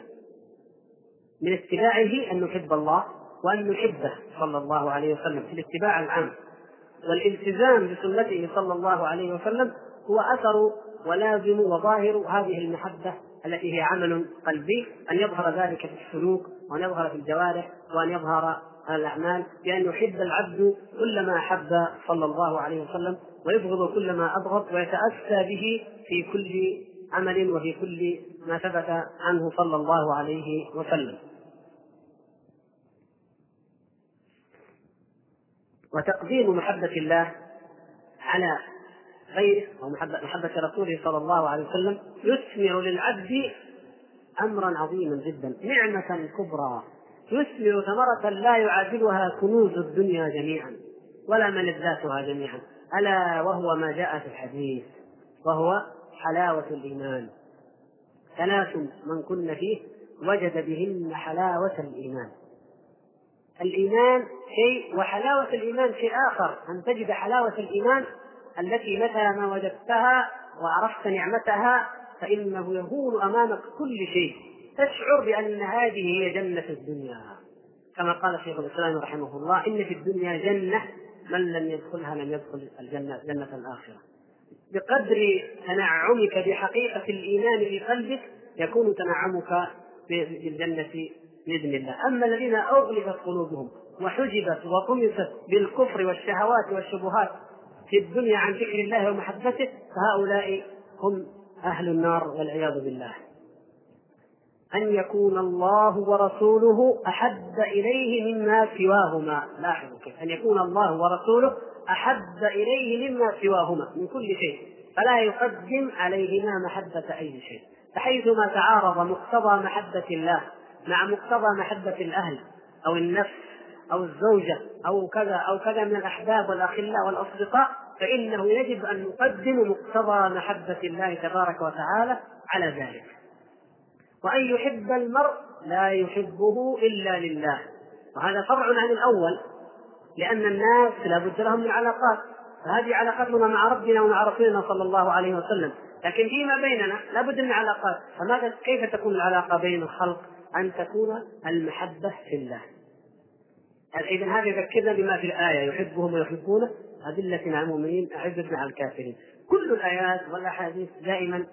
من اتباعه أن نحب الله وأن نحبه صلى الله عليه وسلم في الاتباع العام. والالتزام بسنته صلى الله عليه وسلم هو أثر ولازم وظاهر هذه المحبة التي هي عمل قلبي أن يظهر ذلك في السلوك وأن يظهر في الجوارح وأن يظهر الأعمال بأن يحب العبد كل ما أحب صلى الله عليه وسلم ويبغض كل ما أبغض ويتأسى به في كل عمل وفي كل ما ثبت عنه صلى الله عليه وسلم. وتقديم محبة الله على غيره أو محبة رسوله صلى الله عليه وسلم يثمر للعبد أمرا عظيما جدا نعمة كبرى. يثمر ثمرة لا يعادلها كنوز الدنيا جميعا ولا ملذاتها جميعا. ألا وهو ما جاء في الحديث وهو حلاوة الإيمان. ثلاث من كن فيه وجد بهن حلاوة الإيمان. الإيمان شيء وحلاوة الإيمان شيء آخر. أن تجد حلاوة الإيمان التي متى ما وجدتها وعرفت نعمتها فإنه يهون أمامك كل شيء. تشعر بأن هذه هي جنة الدنيا. كما قال شيخ الإسلام رحمه الله إن في الدنيا جنة من لم يدخلها لم يدخل الجنة جنة الآخرة. بقدر تنعمك بحقيقة الإيمان في قلبك يكون تنعمك بالجنة بإذن الله. أما الذين أغلقت قلوبهم وحجبت وطمست بالكفر والشهوات والشبهات في الدنيا عن ذكر الله ومحبته فهؤلاء هم أهل النار والعياذ بالله. أن يكون الله ورسوله أحب إليه مما سواهما. لاحظوا كيف. أن يكون الله ورسوله أحب إليه مما سواهما من كل شيء. فلا يقدم عليهما محبة أي شيء. فحيثما تعارض مقتضى محبة الله مع مقتضى محبة الأهل أو النفس أو الزوجة أو كذا أو كذا من الأحباب والأخلاء والأصدقاء فإنه يجب أن نقدم مقتضى محبة الله تبارك وتعالى على ذلك. وأن يحب المرء لا يحبه إلا لله. وهذا فرع عن الأول لأن الناس لا بد لهم من علاقات. فهذه علاقتنا مع ربنا ومع رسولنا صلى الله عليه وسلم. لكن فيما بيننا لا بد من علاقات. فماذا كيف تكون العلاقة بين الخلق؟ أن تكون المحبة في الله. إذا هذا يذكرنا بما في الآية يحبهم ويحبونه. أذلة على المؤمنين أعزة على الكافرين. كل الآيات والأحاديث دائما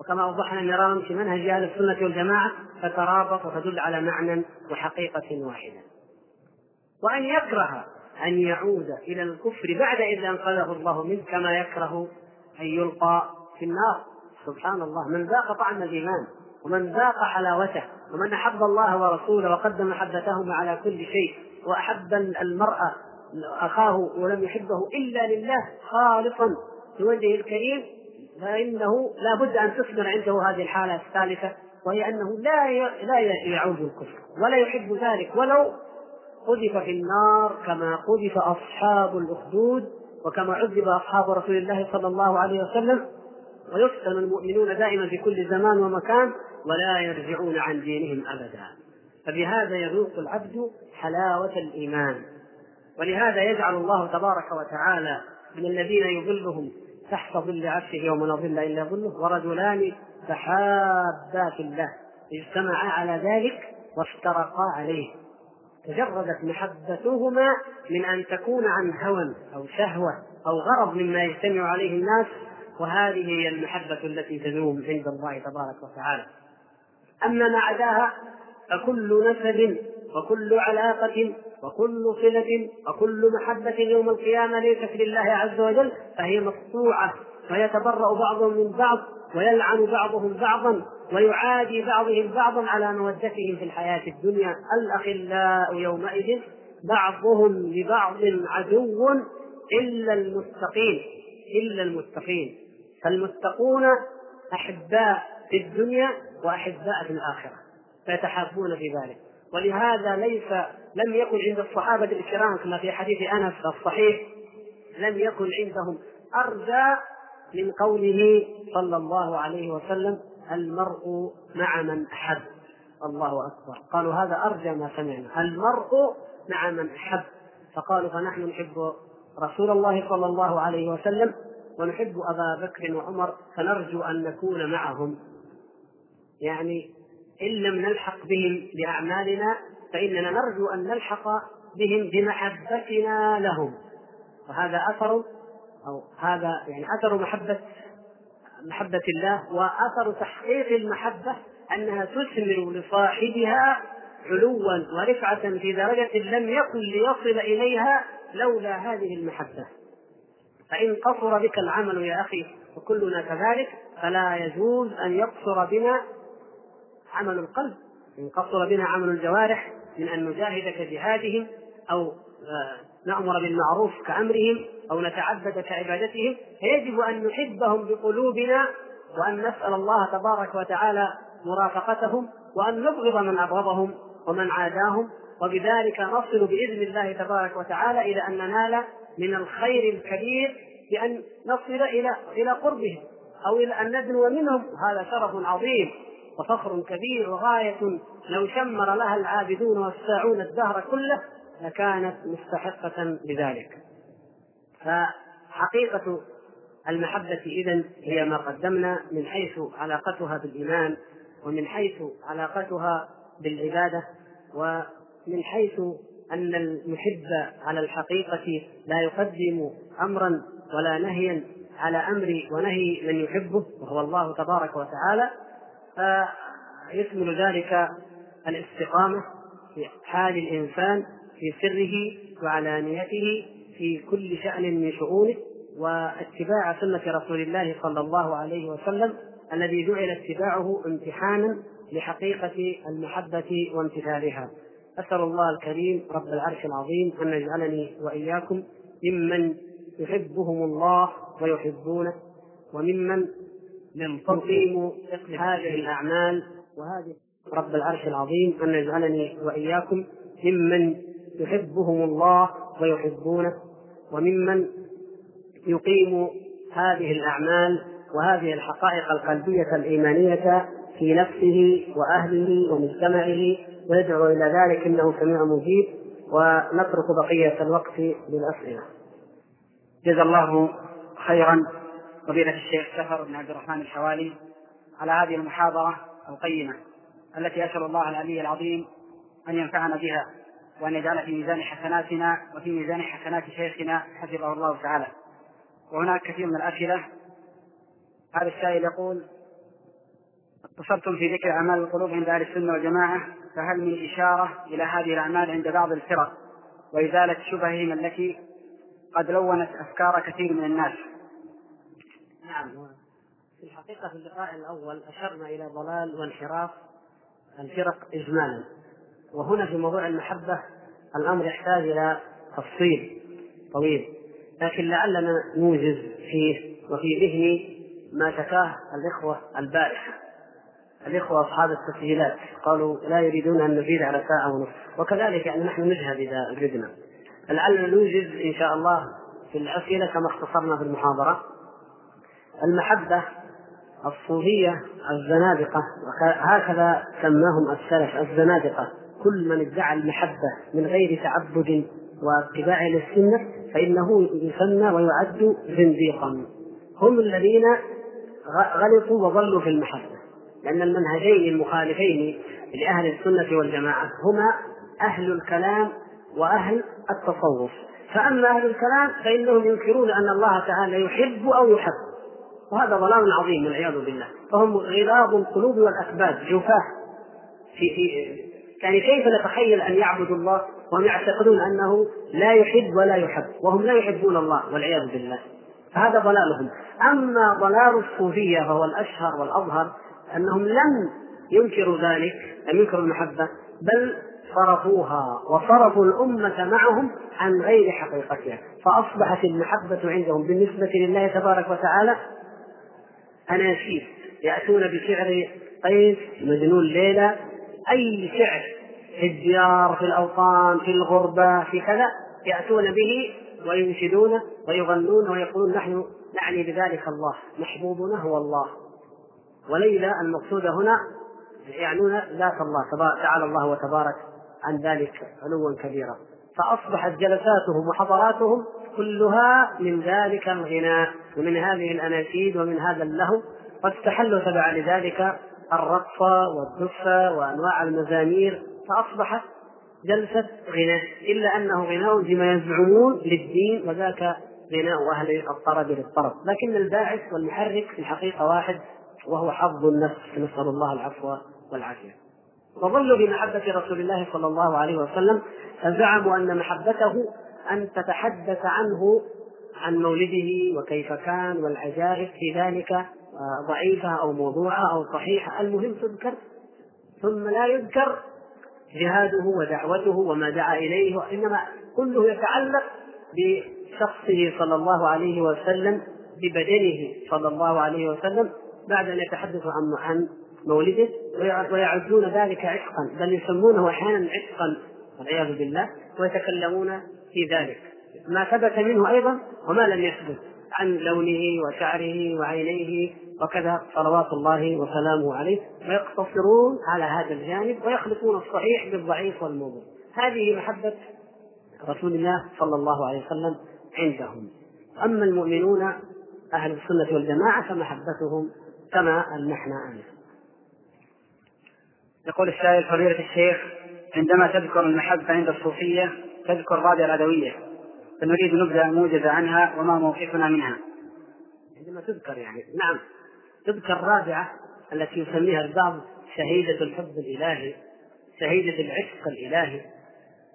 وكما أوضحنا مرارا في منهج أهل السنة والجماعة تترابط وتدل على معنى وحقيقة واحدة. وأن يكره أن يعود إلى الكفر بعد إذ أنقذه الله منه كما يكره أن يلقى في النار. سبحان الله من ذاق طعم الإيمان ومن ذاق حلاوته ومن أحب الله ورسوله وقدم محبتهما على كل شيء وأحب المرأة أخاه ولم يحبه إلا لله خالصا في وجهه الكريم فإنه لا بد أن تثمر عنده هذه الحالة الثالثة وهي أنه لا لا يعود الكفر ولا يحب ذلك ولو قذف في النار كما قذف أصحاب الأخدود وكما عذب أصحاب رسول الله صلى الله عليه وسلم. ويفتن المؤمنون دائما في كل زمان ومكان ولا يرجعون عن دينهم أبدا. فبهذا يذوق العبد حلاوة الإيمان. ولهذا يجعل الله تبارك وتعالى من الذين يظلهم تحت ظل عرشه يوم لا ظل إلا ظله ورجلان تحابا في الله اجتمعا على ذلك وافترقا عليه. تجردت محبتهما من أن تكون عن هوى أو شهوة أو غرض مما يجتمع عليه الناس وهذه هي المحبة التي تدوم عند الله تبارك وتعالى. أما ما عداها فكل نسب وكل علاقة وكل صلة وكل محبة يوم القيامة ليست لله عز وجل فهي مقطوعة ويتبرأ بعضهم من بعض ويلعن بعضهم بعضا ويعادي بعضهم بعضا على مودتهم في الحياة الدنيا. الأخلاء يومئذ بعضهم لبعض عدو إلا المتقين إلا المتقين. فالمتقون أحباء في الدنيا وأحباء في الآخرة فيتحابون في ذلك. ولهذا ليس لم يكن عند الصحابة الكرام كما في حديث أنس الصحيح لم يكن عندهم أرجى من قوله صلى الله عليه وسلم المرء مع من أحب. الله أكبر. قالوا هذا أرجى ما سمعنا. المرء مع من أحب. فقالوا فنحن نحب رسول الله صلى الله عليه وسلم ونحب أبا بكر وعمر فنرجو أن نكون معهم. يعني إن لم نلحق بهم بأعمالنا فإننا نرجو أن نلحق بهم بمحبتنا لهم. وهذا أثر أو هذا يعني أثر محبة محبة الله وأثر تحقيق المحبة أنها تثمر لصاحبها علوا ورفعة في درجة لم يكن ليصل إليها لولا هذه المحبة. فإن قصر بك العمل يا أخي وكلنا كذلك فلا يجوز أن يقصر بنا عمل القلب إن قصر بنا عمل الجوارح من أن نجاهد كجهادهم أو آه، نأمر بالمعروف كأمرهم أو نتعبد كعبادتهم فيجب أن نحبهم بقلوبنا وأن نسأل الله تبارك وتعالى مرافقتهم وأن نبغض من أبغضهم ومن عاداهم وبذلك نصل بإذن الله تبارك وتعالى إلى أن ننال من الخير الكبير بأن نصل إلى إلى قربهم أو إلى أن ندنو منهم. هذا شرف عظيم. وفخر كبير وغاية لو شمر لها العابدون والساعون الدهر كله لكانت مستحقة لذلك. فحقيقة المحبة إذن هي ما قدمنا من حيث علاقتها بالإيمان ومن حيث علاقتها بالعبادة ومن حيث أن المحب على الحقيقة لا يقدم أمرا ولا نهيا على أمر ونهي من يحبه وهو الله تبارك وتعالى. فيشمل ذلك الاستقامة في حال الإنسان في سره وعلانيته في كل شأن من شؤونه واتباع سنة رسول الله صلى الله عليه وسلم الذي جعل اتباعه امتحانا لحقيقة المحبة وامتثالها. أسأل الله الكريم رب العرش العظيم أن يجعلني وإياكم ممن يحبهم الله ويحبونه وممن يقيم هذه الأعمال وهذه رب العرش العظيم أن يجعلني وإياكم ممن يحبهم الله ويحبونه وممن يقيم هذه الأعمال وهذه الحقائق القلبية الإيمانية في نفسه وأهله ومجتمعه ويدعو إلى ذلك إنه سميع مجيب ونترك بقية الوقت للأسئلة. جزا الله خيرا. فضيلة الشيخ سفر بن عبد الرحمن الحوالي على هذه المحاضرة القيمة التي أسأل الله العلي العظيم أن ينفعنا بها وأن يجعل في ميزان حسناتنا وفي ميزان حسنات شيخنا حفظه الله تعالى. وهناك كثير من الأسئلة. هذا السائل يقول اتصلتم في ذكر أعمال القلوب عند أهل السنة والجماعة فهل من إشارة إلى هذه الأعمال عند بعض الفرق وإزالة شبههم التي قد لونت أفكار كثير من الناس؟ نعم في الحقيقة في اللقاء الأول أشرنا إلى ضلال وانحراف الفرق إجمالا. وهنا في موضوع المحبة الأمر يحتاج إلى تفصيل طويل. لكن لعلنا نوجز فيه وفي ذهني ما شكاه الإخوة البارحة. الإخوة أصحاب التسجيلات قالوا لا يريدون أن نزيد على ساعة ونصف وكذلك يعني نحن نجهد إذا ردنا لعلنا نوجز إن شاء الله في الأسئلة كما اختصرنا في المحاضرة. المحبة الصوفية الزنادقة هكذا سماهم السلف الزنادقة. كل من ادعى المحبة من غير تعبد واتباع للسنة فإنه يسمى ويعد زنديقا. هم الذين غلطوا وضلوا في المحبة. لأن المنهجين المخالفين لأهل السنة والجماعة هما أهل الكلام وأهل التصوف. فأما أهل الكلام فإنهم ينكرون أن الله تعالى يحب أو يحب. وهذا ضلال عظيم والعياذ بالله. فهم غلاظ القلوب والأكباد جفاة في في يعني كيف نتخيل أن يعبدوا الله وهم يعتقدون أنه لا يحب ولا يحب؟ وهم لا يحبون الله والعياذ بالله. فهذا ضلالهم. أما ضلال الصوفية فهو الأشهر والأظهر أنهم لم ينكروا ذلك لم ينكروا المحبة بل صرفوها وصرفوا الأمة معهم عن غير حقيقتها. فأصبحت المحبة عندهم بالنسبة لله تبارك وتعالى أناشيد يأتون بشعر قيس مجنون ليلى أي شعر في الديار في الأوطان في الغربة في كذا يأتون به وينشدونه ويغنون ويقولون نحن نعني بذلك الله محبوبنا هو الله. وليلى المقصودة هنا يعنون ذات الله تعالى الله وتبارك عن ذلك علوا كبيرا. فأصبحت جلساتهم وحضراتهم كلها من ذلك الغناء ومن هذه الأناشيد ومن هذا اللهو واستحلوا تبعا لذلك الرقص والدف وأنواع المزامير فأصبحت جلسة غناء إلا أنه غناء بما يزعمون للدين وذاك غناء أهل الطرب للطرب. لكن الباعث والمحرك في الحقيقة واحد وهو حظ النفس. نسأل الله العفو والعافية. وظلوا بمحبة رسول الله صلى الله عليه وسلم فزعموا أن محبته أن تتحدث عنه عن مولده وكيف كان والعجائب في ذلك ضعيفة أو موضوعة أو صحيحة. المهم تذكر ثم لا يذكر جهاده ودعوته وما دعا إليه وإنما كله يتعلق بشخصه صلى الله عليه وسلم ببدنه صلى الله عليه وسلم بعد أن يتحدث عن عن مولده ويعدون ذلك عشقا بل يسمونه أحيانا عشقا والعياذ بالله ويتكلمون في ذلك. ما ثبت منه أيضا وما لم يثبت عن لونه وشعره وعينيه وكذا صلوات الله وسلامه عليه. ويقتصرون على هذا الجانب ويخلطون الصحيح بالضعيف والموضوع. هذه محبة رسول الله صلى الله عليه وسلم عندهم. أما المؤمنون أهل السنة والجماعة فمحبتهم كما ألمحنا آنفا. يقول السائل فضيلة الشيخ عندما تذكر المحبة عند الصوفية تذكر رابع العدوية فنريد نبذة موجزة عنها وما موقفنا منها. عندما تذكر يعني. نعم. تذكر الرابعة التي يسميها البعض شهيدة الحب الإلهي شهيدة العشق الإلهي.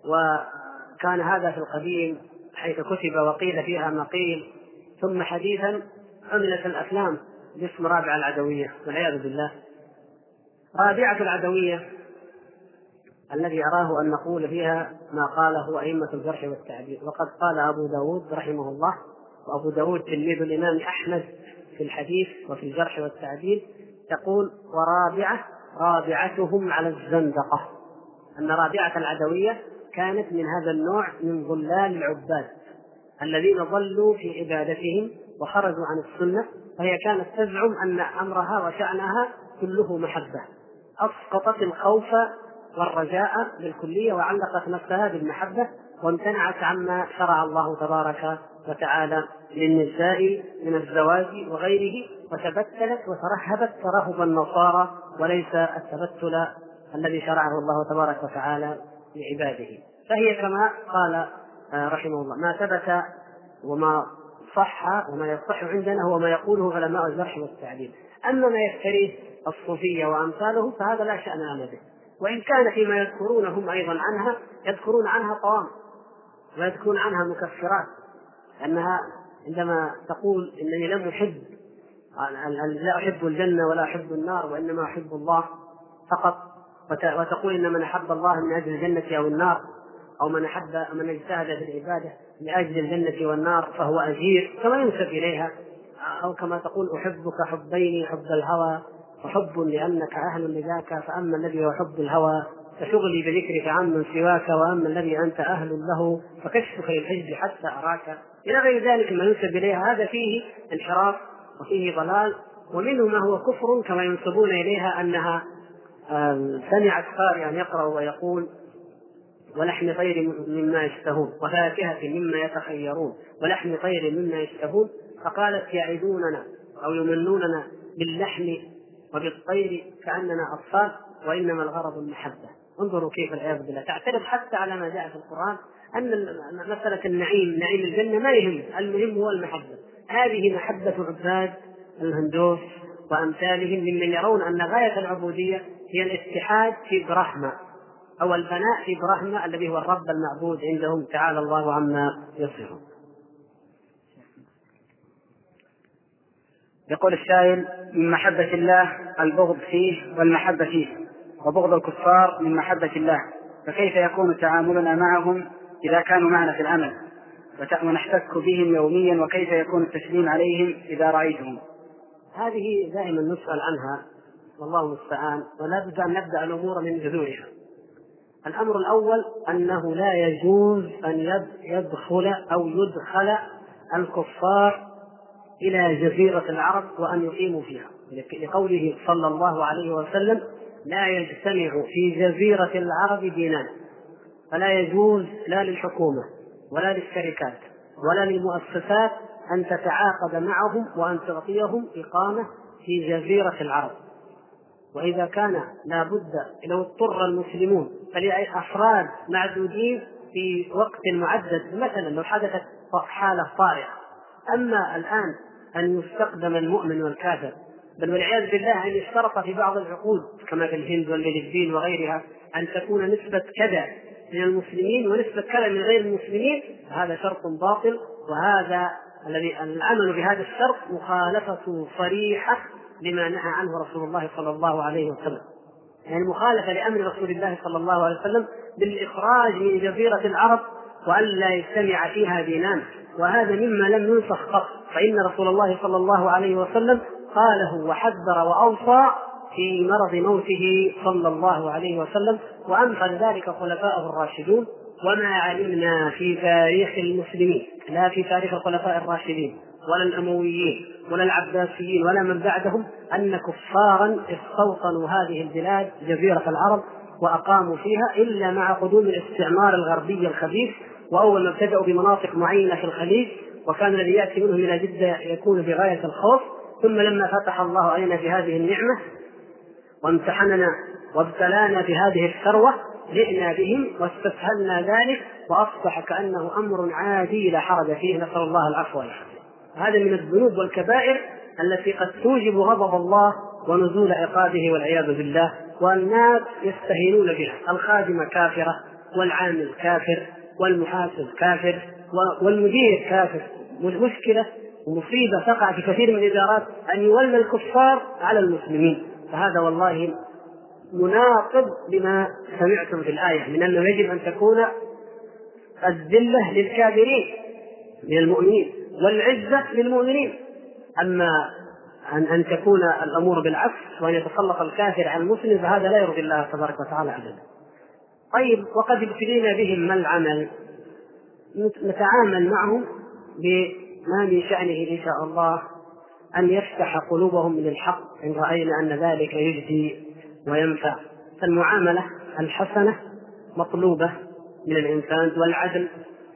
وكان هذا في القديم حيث كتب وقيل فيها ما قيل ثم حديثا عملت الأفلام باسم رابعة العدوية والعياذ بالله. رابعة العدوية الذي أراه أن نقول فيها ما قاله أئمة الجرح والتعديل. وقد قال أبو داود رحمه الله وأبو داود تلميذ الإمام أحمد في الحديث وفي الجرح والتعديل يقول ورابعة رابعتهم على الزندقة. أن رابعة العدوية كانت من هذا النوع من ظلال العباد الذين ضلوا في عبادتهم وخرجوا عن السنة فهي كانت تزعم أن أمرها وشأنها كله محبة. أسقطت الخوف والرجاء بالكلية وعلقت نفسها بالمحبة وامتنعت عما شرع الله تبارك وتعالى للنساء من الزواج وغيره وتبتلت وترهبت ترهب النصارى وليس التبتل الذي شرعه الله تبارك وتعالى لعباده. فهي كما قال آه، رحمه الله ما ثبت وما صح وما يصح عندنا هو ما يقوله علماء الجرح والتعديل أما ما يفتريه الصوفية وأمثاله فهذا لا شأن لنا به وإن كان فيما يذكرون هم أيضا عنها يذكرون عنها طوام ويذكرون عنها مكفرات انها عندما تقول إنني لم أحب لا أحب الجنة ولا أحب النار وإنما أحب الله فقط وتقول إن من أحب الله من أجل الجنة أو النار أو من أحب من اجتهد في العبادة لاجل الجنة والنار فهو اجير كما ينسب إليها أو كما تقول أحبك حبين حب الهوى. وحب لأنك أهل لذاك فأما الذي هو حب الهوى فشغلي بذكرك عمن سواك وأما الذي أنت أهل له فكشفك للحجب حتى أراك. إلى غير ذلك ما ينسب إليها هذا فيه انحراف وفيه ضلال ومنه ما هو كفر كما ينسبون إليها أنها سمعت قارئا يقرأ ويقول ولحم طير مما يشتهون وفاكهة مما يتخيرون ولحم طير مما يشتهون فقالت يعدوننا أو يمنوننا باللحم وبالطير كأننا أطفال وإنما الغرض المحبة. انظروا كيف العياذ بالله. تعترض حتى على ما جاء في القرآن أن مسألة النعيم نعيم الجنة ما يهم المهم هو المحبة. هذه محبة عباد الهندوس وأمثالهم ممن يرون أن غاية العبودية هي الاتحاد في برحمة أو الفناء في برحمة الذي هو الرب المعبود عندهم تعالى الله عما يصفون. يقول السائل من محبة الله البغض فيه والمحبة فيه وبغض الكفار من محبة الله فكيف يكون تعاملنا معهم إذا كانوا معنا في العمل؟ ونحتك بهم يوميا وكيف يكون التسليم عليهم إذا رأيتهم؟ هذه دائما نسأل عنها والله المستعان ولا بد أن نبدأ الأمور من جذورها. الأمر الأول أنه لا يجوز أن يدخل أو يدخل الكفار إلى جزيرة العرب وأن يقيموا فيها. لقوله صلى الله عليه وسلم لا يجتمع في جزيرة العرب دينان فلا يجوز لا للحكومة ولا للشركات ولا للمؤسسات أن تتعاقد معهم وأن تعطيهم إقامة في جزيرة العرب. وإذا كان لا بد لو اضطر المسلمون فلأفراد معدودين في وقت معدد مثلا لو حدثت حالة طارئة أما الآن أن يستخدم المؤمن والكافر بل والعياذ بالله أن يشترط في بعض العقود كما في الهند والفلبين وغيرها أن تكون نسبة كذا من المسلمين ونسبة كذا من غير المسلمين هذا شرط باطل وهذا الذي العمل بهذا الشرط مخالفة صريحة لما نهى عنه رسول الله صلى الله عليه وسلم. يعني مخالفة لأمر رسول الله صلى الله عليه وسلم بالإخراج من جزيرة العرب وألا يجتمع فيها دينان وهذا مما لم ينسخ قط فإن رسول الله صلى الله عليه وسلم قاله وحذر وأوصى في مرض موته صلى الله عليه وسلم وأنقذ ذلك خلفاءه الراشدون وما علمنا في تاريخ المسلمين لا في تاريخ الخلفاء الراشدين ولا الأمويين ولا العباسيين ولا من بعدهم أن كفارا استوطنوا هذه البلاد جزيرة العرب وأقاموا فيها إلا مع قدوم الاستعمار الغربي الخبيث وأول ما ابتدأوا بمناطق معينة في الخليج وكان الذي يأتي منهم إلى جدة يكون بغايه الخوف. ثم لما فتح الله علينا بهذه النعمة وامتحننا وابتلانا بهذه الثروة جئنا بهم واستسهلنا ذلك وأصبح كأنه أمر عادي لا حرج فيه. نسأل الله العفو والعافية. هذا من الذنوب والكبائر التي قد توجب غضب الله ونزول عقابه والعياذ بالله والناس يستهينون بها الخادمة كافرة والعامل كافر. والمحاسب كافر والمدير كافر. والمشكلة ومصيبة تقع في كثير من الإدارات أن يولى الكفار على المسلمين. فهذا والله مناقض لما سمعتم في الآية من أنه يجب أن تكون الذلة للكافرين من المؤمنين والعزة للمؤمنين. أما أن أن تكون الأمور بالعكس وأن يتسلط الكافر على المسلم فهذا لا يرضي الله تبارك وتعالى أبدا. طيب وقد ابتلينا بهم ما العمل؟ نتعامل معهم بما من شأنه إن شاء الله أن يفتح قلوبهم للحق إن رأينا أن ذلك يجدي وينفع فالمعاملة الحسنة مطلوبة من الإنسان والعدل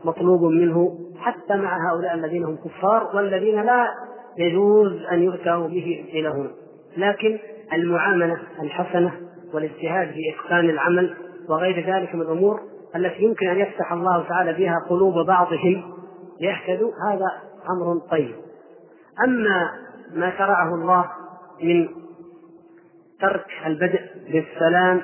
مطلوب منه حتى مع هؤلاء الذين هم كفار والذين لا يجوز أن يؤتوا به إلى هنا لكن المعاملة الحسنة والاجتهاد في إتقان العمل وغير ذلك من الأمور التي يمكن أن يفتح الله تعالى بها قلوب بعضهم ليهتدوا. هذا أمر طيب. أما ما شرعه الله من ترك البدء بالسلام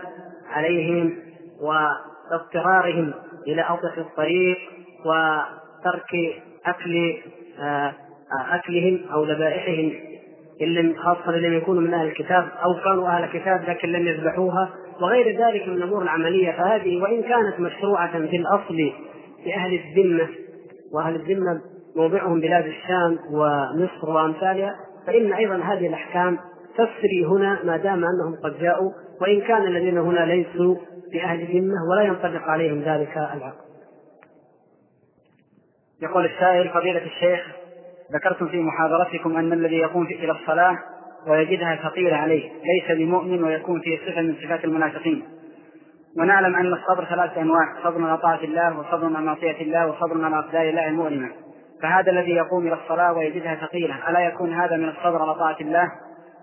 عليهم واضطرارهم إلى أوسط الطريق وترك أكل آه، أكلهم أو ذبائحهم إن لم خاصة إن لم يكونوا من أهل الكتاب أو كانوا أهل الكتاب لكن لم يذبحوها وغير ذلك من الأمور العملية فهذه وإن كانت مشروعة في الأصل لأهل الذمة وأهل الذمة موضعهم بلاد الشام ومصر وأمثالها فإن أيضا هذه الأحكام تسري هنا ما دام أنهم قد جاءوا وإن كان الذين هنا ليسوا بأهل الذمة ولا ينطبق عليهم ذلك العقد. يقول السائل فضيلة الشيخ ذكرتم في محاضرتكم أن الذي يقوم إلى الصلاة ويجدها ثقيلة عليه ليس بمؤمن ويكون فيه صفة من صفات المنافقين. ونعلم أن الصبر ثلاثة أنواع صبر على طاعة الله وصبر على معصية الله وصبر على أقدار الله المؤلمة فهذا الذي يقوم إلى الصلاة ويجدها ثقيلة ألا يكون هذا من الصبر على طاعة الله؟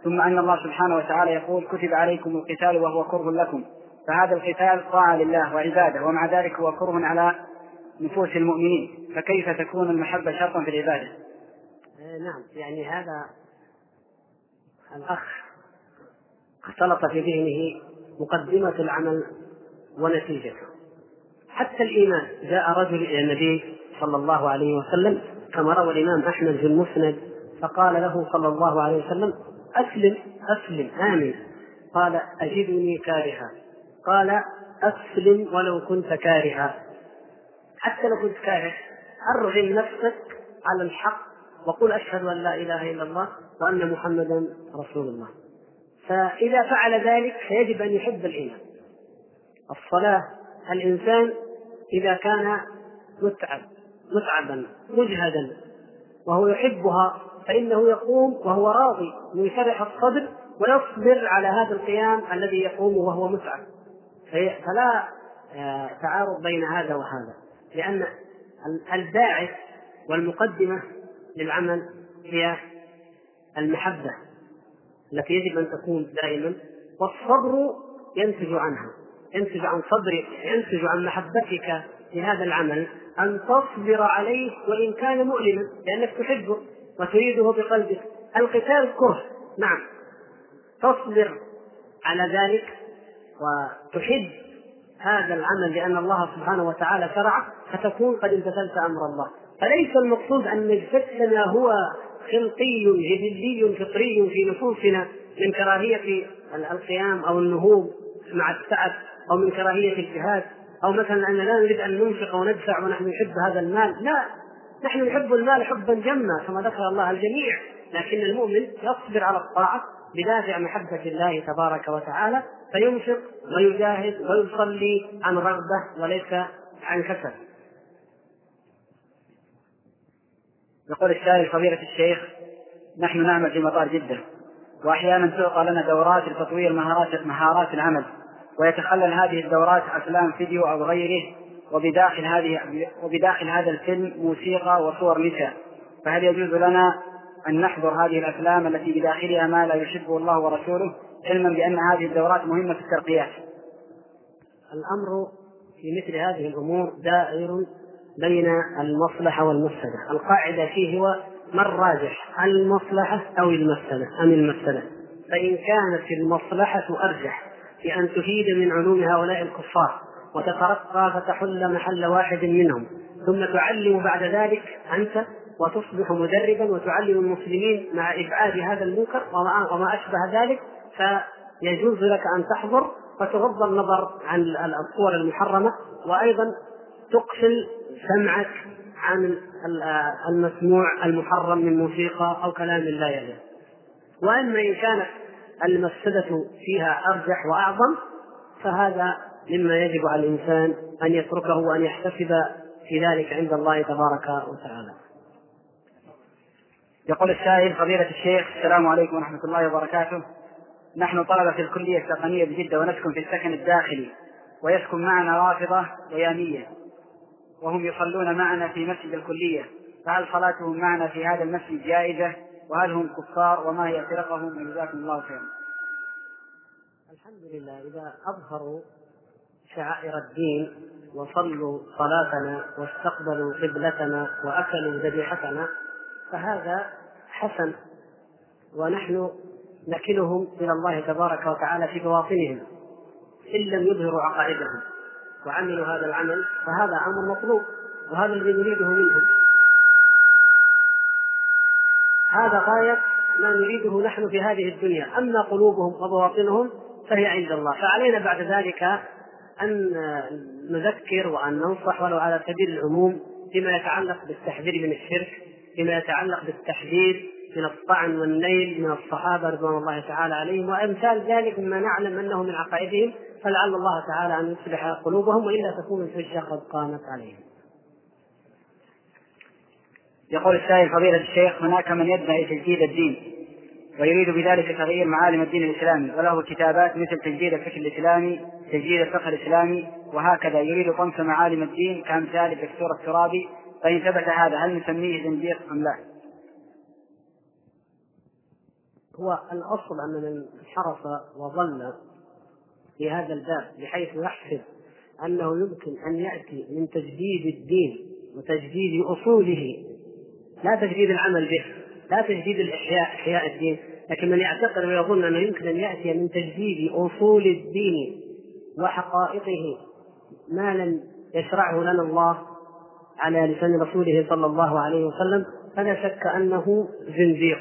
ثم أن الله سبحانه وتعالى يقول كتب عليكم القتال وهو كره لكم فهذا القتال طاعة لله وعبادة ومع ذلك هو كره على نفوس المؤمنين. فكيف تكون المحبة شرطا في العبادة؟ نعم يعني هذا الأخ. اختلط في ذهنه مقدمة العمل ونتيجته. حتى الإيمان. جاء رجل إلى النبي صلى الله عليه وسلم كما روى الإمام أحمد في المسند فقال له صلى الله عليه وسلم أسلم أسلم آمن قال أجدني كارها. قال أسلم ولو كنت كارها. حتى لو كنت كاره أرغم نفسك على الحق وقل أشهد أن لا إله إلا الله. وأن محمدا رسول الله. فإذا فعل ذلك فيجب أن يحب الإيمان. الصلاة الإنسان إذا كان متعب متعبا مجهدا وهو يحبها فإنه يقوم وهو راضي منشرح الصدر ويصبر على هذا القيام الذي يقوم وهو متعب. فلا آه، تعارض بين هذا وهذا. لأن الباعث والمقدمة للعمل هي المحبة التي يجب أن تكون دائما والصبر ينتج عنها ينتج عن صبرك ينتج عن محبتك لهذا العمل. أن تصبر عليه وإن كان مؤلما لأنك تحبه وتريده بقلبك. القتال كره نعم. تصبر على ذلك وتحب هذا العمل لأن الله سبحانه وتعالى شرعه فتكون قد امتثلت أمر الله. فليس المقصود أن نجسدنا هو خلقي جبلي فطري في نفوسنا من كراهية القيام أو النهوض مع التعب أو من كراهية الجهاد أو مثلا أننا لا نريد أن ننفق وندفع ونحن نحب هذا المال. لا نحن نحب المال حبا جما كما ذكر الله الجميع لكن المؤمن يصبر على الطاعة بدافع محبة الله تبارك وتعالى فينفق ويجاهد ويصلي عن رغبة وليس عن كسل. يقول السائل فضيلة الشيخ نحن نعمل في مطار جدة وأحيانا تعطى لنا دورات لتطوير مهارات مهارات العمل ويتخلل هذه الدورات أفلام فيديو أو غيره وبداخل هذه وبداخل هذا الفيلم موسيقى وصور نساء. فهل يجوز لنا أن نحضر هذه الأفلام التي بداخلها ما لا يحبه الله ورسوله علما بأن هذه الدورات مهمة في الترقيات؟ الأمر في مثل هذه الأمور دائر بين المصلحة والمفسدة. القاعدة فيه هو ما الراجح المصلحة أو المفسدة أم المفسدة. فإن كانت المصلحة أرجح بأن تفيد من علوم هؤلاء الكفار وتترقى فتحل محل واحد منهم. ثم تعلم بعد ذلك أنت وتصبح مدربا وتعلم المسلمين مع إبعاد هذا المنكر وما أشبه ذلك فيجوز لك أن تحضر وتغض النظر عن الصور المحرمة وأيضا تقفل سمعك عن المسموع المحرم من موسيقى أو كلام لا يليق. وأما إن كانت المفسدة فيها أرجح وأعظم فهذا مما يجب على الإنسان أن يتركه وأن يحتسب في ذلك عند الله تبارك وتعالى. يقول السائل فضيلة الشيخ السلام عليكم ورحمة الله وبركاته. نحن طلبة في الكلية التقنية بجدة ونسكن في السكن الداخلي ويسكن معنا رافضة ويامية وهم يصلون معنا في مسجد الكلية. فهل صلاتهم معنا في هذا المسجد جائزة؟ وهل هم كفار؟ وما هي فرقهم؟ وجزاكم الله خيرا. الحمد لله إذا أظهروا شعائر الدين وصلوا صلاتنا واستقبلوا قبلتنا وأكلوا ذبيحتنا فهذا حسن ونحن نكلهم إلى الله تبارك وتعالى في بواطنهم إن لم يظهروا عقائدهم. وعملوا هذا العمل فهذا أمر مطلوب وهذا الذي نريده منهم. هذا غاية ما نريده نحن في هذه الدنيا. أما قلوبهم وبواطنهم فهي عند الله. فعلينا بعد ذلك أن نذكر وأن ننصح ولو على سبيل العموم فيما يتعلق بالتحذير من الشرك فيما يتعلق بالتحذير من الطعن والنيل من الصحابة رضوان الله تعالى عليهم وأمثال ذلك مما نعلم أنه من عقائدهم فلعل الله تعالى أن يصلح قلوبهم وإلا تكون الحجة قد قامت عليهم. يقول السائل فضيلة الشيخ هناك من يدعي تجديد الدين ويريد بذلك تغيير معالم الدين الإسلامي وله كتابات مثل تجديد الفكر الإسلامي، تجديد الفقه الإسلامي وهكذا يريد طمس معالم الدين كأمثال الدكتور الترابي فإن ثبت هذا هل نسميه زنديق أم لا؟ هو الأصل أن من حرص وظل في هذا الباب بحيث يحسب أنه يمكن أن يأتي من تجديد الدين وتجديد أصوله. لا تجديد العمل به لا تجديد الإحياء إحياء الدين لكن من يعتقد ويظن أنه يمكن أن يأتي من تجديد أصول الدين وحقائقه ما لم يشرعه لنا الله على لسان رسوله صلى الله عليه وسلم فلا شك أنه زنديق.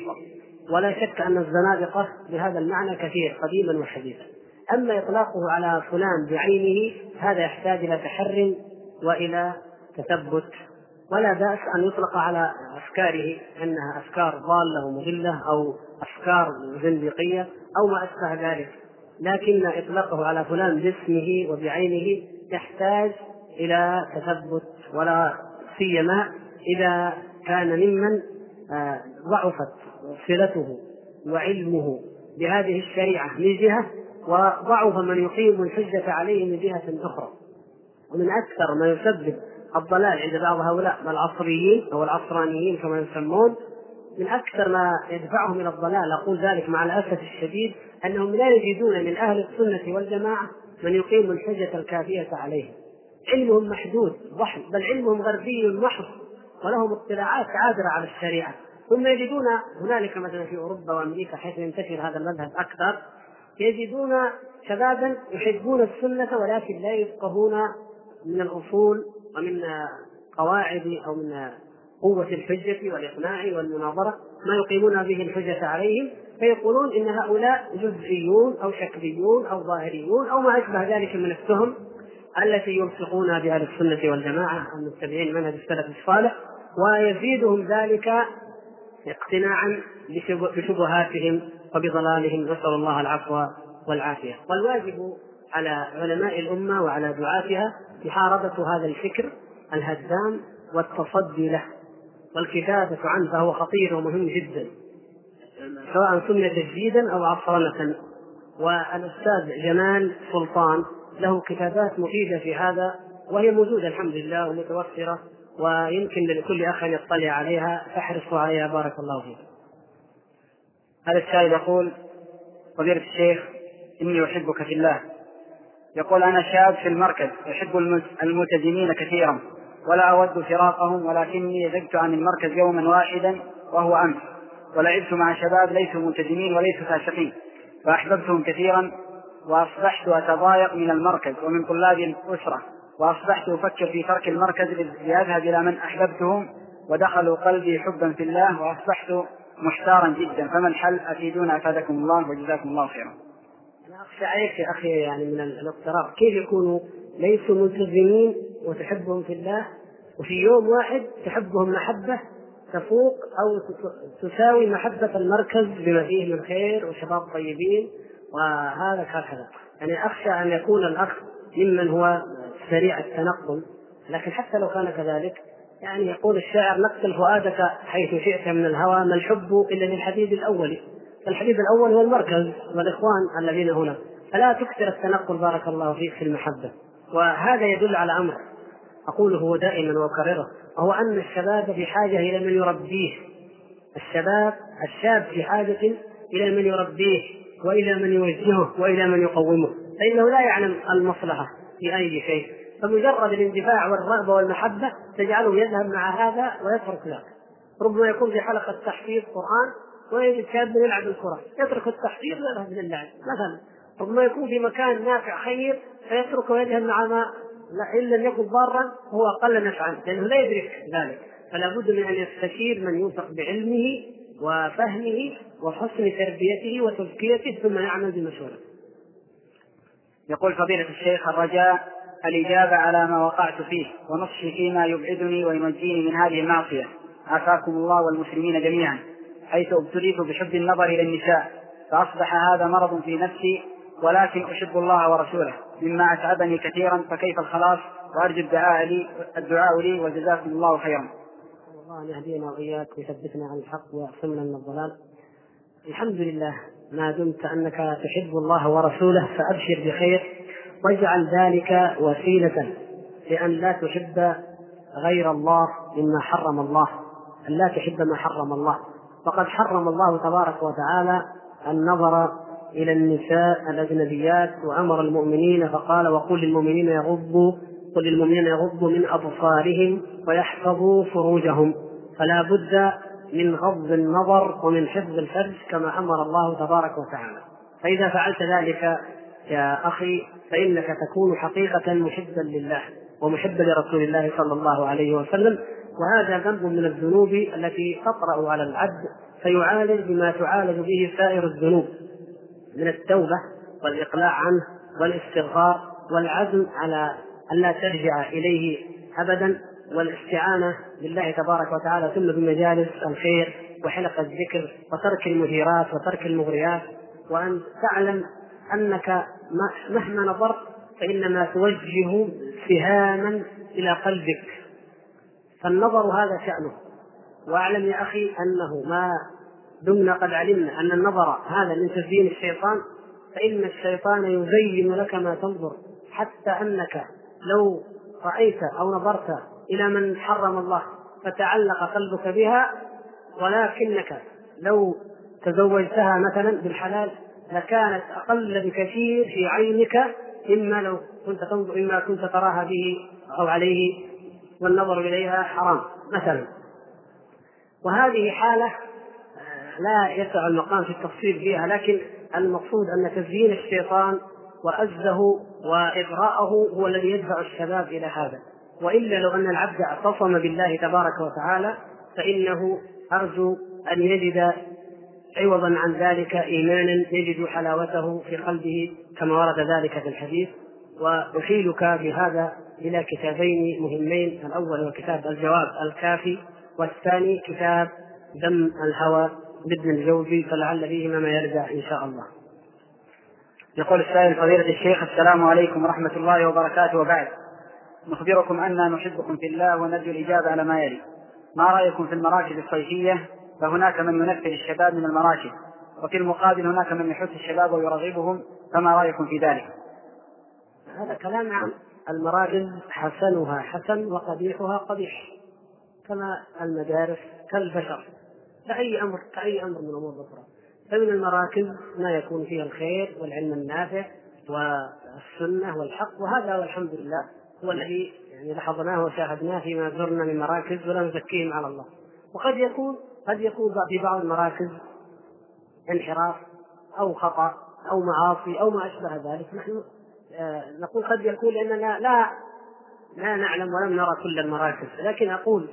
ولا شك أن الزنادقة بهذا المعنى كثير قديما وحديثا. أما إطلاقه على فلان بعينه هذا يحتاج إلى تحر وإلى تثبت. ولا بأس أن يطلق على أفكاره إنها أفكار ضالة ومضله أو أفكار زنديقيه أو ما أشبه ذلك. لكن إطلاقه على فلان باسمه وبعينه يحتاج إلى تثبت ولا سيما إذا كان ممن آه، ضعفت. صلته وعلمه بهذه الشريعة من جهة وضعف من يقيم الحجة عليه من جهة أخرى. ومن أكثر ما يسبب الضلال عند بعض هؤلاء العصريين أو العصرانيين كما يسمون من أكثر ما يدفعهم إلى الضلال أقول ذلك مع الأسف الشديد أنهم لا يجدون من أهل السنة والجماعة من يقيم الحجة الكافية عليهم علمهم محدود ضحل بل علمهم غربي محض ولهم اطلاعات عابرة على الشريعة. ثم يجدون هنالك مثلا في أوروبا وأمريكا حيث ينتشر هذا المذهب أكثر يجدون شبابا يحبون السنة ولكن لا يفقهون من الأصول ومن قواعد أو من قوة الحجة والإقناع والمناظرة ما يقيمون به الحجة عليهم فيقولون إن هؤلاء جزئيون أو شكليون أو ظاهريون أو ما أشبه ذلك من التهم التي يلصقون بأهل السنة والجماعة المتبعين منهج السلف الصالح ويزيدهم ذلك اقتناعا بشبهاتهم وبضلالهم. نسأل الله العفو والعافية. والواجب على علماء الأمة وعلى دعاتها محاربة هذا الفكر الهدام والتصدي له. والكتابة عنه فهو خطير ومهم جدا سواء سمي تجديدا أو عصرنة والأستاذ جمال سلطان له كتابات مفيدة في هذا وهي موجودة الحمد لله ومتوفرة. ويمكن لكل أخ أن يطلع عليها فاحرصوا عليها بارك الله فيكم هذا السائل يقول فضيلة الشيخ إني أحبك في الله. يقول أنا شاب في المركز أحب الملتزمين كثيرا ولا أود فراقهم ولكني زدت عن المركز يوما واحدا وهو أمس ولعبت مع شباب ليسوا ملتزمين وليسوا فاسقين فأحببتهم كثيرا وأصبحت أتضايق من المركز ومن طلاب الأسرة وأصبحت أفكر في ترك المركز لأذهب إلى من أحببتهم ودخلوا قلبي حبا في الله وأصبحت محتارا جدا. فما الحل؟ أفيدونا أفادكم الله وجزاكم الله خيرا. أنا أخشى عليك يا أخي يعني من الاضطراب كيف يكونوا؟ ليسوا ملتزمين وتحبهم في الله وفي يوم واحد تحبهم محبة تفوق أو تساوي محبة المركز بما فيه من خير وشباب طيبين وهذا هكذا يعني أخشى أن يكون الأخ ممن هو سريع التنقل. لكن حتى لو كان كذلك يعني يقول الشاعر نقتل فؤادك حيث شئت من الهوى ما الحب إلا للحبيب الأول. فالحبيب الأول هو المركز والإخوان الذين هنا. فلا تكثر التنقل بارك الله فيك في المحبة. وهذا يدل على أمر أقوله دائما وأكرره وهو أن الشباب بحاجة إلى من يربيه. الشباب الشاب في حاجة إلى من يربيه وإلى من يوجهه وإلى من يقومه. فإنه لا يعلم المصلحة. في أي شيء. فمجرد الاندفاع والرغبة والمحبة تجعله يذهب مع هذا ويترك ذاك. ربما يكون في حلقة تحفيظ قرآن ويجد شاب يلعب الكرة. يترك التحفيظ ويذهب للعب مثلا ربما يكون في مكان نافع خير فيترك ويذهب مع ما إن لم يكن ضارا هو أقل نفعا. لأنه لا يدرك ذلك. فلا بد من أن يستشير من يوثق بعلمه وفهمه وحسن تربيته وتزكيته ثم يعمل بمشورته. يقول فضيلة الشيخ الرجاء الإجابة على ما وقعت فيه ونصحي فيما يبعدني وينجيني من هذه المعصية عافاكم الله والمسلمين جميعا حيث ابتليت بحب النظر إلى النساء فأصبح هذا مرض في نفسي ولكن أحب الله ورسوله مما أتعبني كثيرا فكيف الخلاص وأرجو الدعاء لي الدعاء لي وجزاكم الله خيرا. الله أن يهدينا وإياك ويثبتنا على الحق ويعصمنا من الضلال. الحمد لله ما دمت أنك تحب الله ورسوله فأبشر بخير واجعل ذلك وسيلة لأن لا تحب غير الله مما حرم الله أن لا تحب ما حرم الله. فقد حرم الله تبارك وتعالى النظر إلى النساء الأجنبيات وأمر المؤمنين فقال وقل للمؤمنين يغضوا قل للمؤمنين يغضوا من أبصارهم ويحفظوا فروجهم. فلا بد من غض النظر ومن حفظ الفرج كما أمر الله تبارك وتعالى. فإذا فعلت ذلك يا أخي فإنك تكون حقيقة محبا لله ومحبا لرسول الله صلى الله عليه وسلم. وهذا ذنب من الذنوب التي تطرأ على العبد فيعالج بما تعالج به سائر الذنوب من التوبة والإقلاع عنه والاستغفار والعزم على أن لا ترجع إليه أبدا. والاستعانة بالله تبارك وتعالى ثم بمجالس الخير وحلق الذكر وترك المثيرات وترك المغريات وأن تعلم أنك مهما نظرت فإنما توجه سهاما إلى قلبك. فالنظر هذا شأنه. وأعلم يا أخي أنه ما دمنا قد علمنا أن النظر هذا من تزيين الشيطان فإن الشيطان يزين لك ما تنظر. حتى أنك لو رأيت أو نظرت إلى من حرم الله فتعلق قلبك بها ولكنك لو تزوجتها مثلا بالحلال لكانت أقل بكثير في عينك مما لو كنت تنظر مما كنت تراها به أو عليه والنظر إليها حرام مثلا. وهذه حالة لا يسع المقام في التفصيل فيها لكن المقصود أن تزيين الشيطان وعزه وإغراءه هو الذي يدفع الشباب إلى هذا. وإلا لو أن العبد اعتصم بالله تبارك وتعالى فإنه أرجو أن يجد عوضا عن ذلك ايمانا يجد حلاوته في قلبه كما ورد ذلك في الحديث وأحيلك بهذا إلى كتابين مهمين الأول هو كتاب الجواب الكافي والثاني كتاب دم الهوى لابن الجوزي فلعل فيهما ما يرجع إن شاء الله. يقول السائل فضيلة الشيخ السلام عليكم ورحمة الله وبركاته وبعد. نخبركم أننا نحبكم في الله ونرجو الإجابة على ما يلي. ما رأيكم في المراكز الصيفية؟ فهناك من ينفر الشباب من المراكز. وفي المقابل هناك من يحث الشباب ويرغبهم. فما رأيكم في ذلك؟ هذا كلام عام المراكز. حسنها حسن وقبيحها قبيح. كما المدارس كالبشر. كأي أمر كأي أمر من الأمور الأخرى. فمن المراكز ما يكون فيها الخير والعلم النافع والسنة والحق. وهذا والحمد لله. هو الذي يعني لاحظناه وشاهدناه فيما زرنا من مراكز ولا نزكيهم على الله. وقد يكون قد يكون في بعض المراكز انحراف أو خطأ أو معاصي أو ما أشبه ذلك. نحن آه، نقول قد يكون لأننا لا لا نعلم ولم نرى كل المراكز. لكن أقول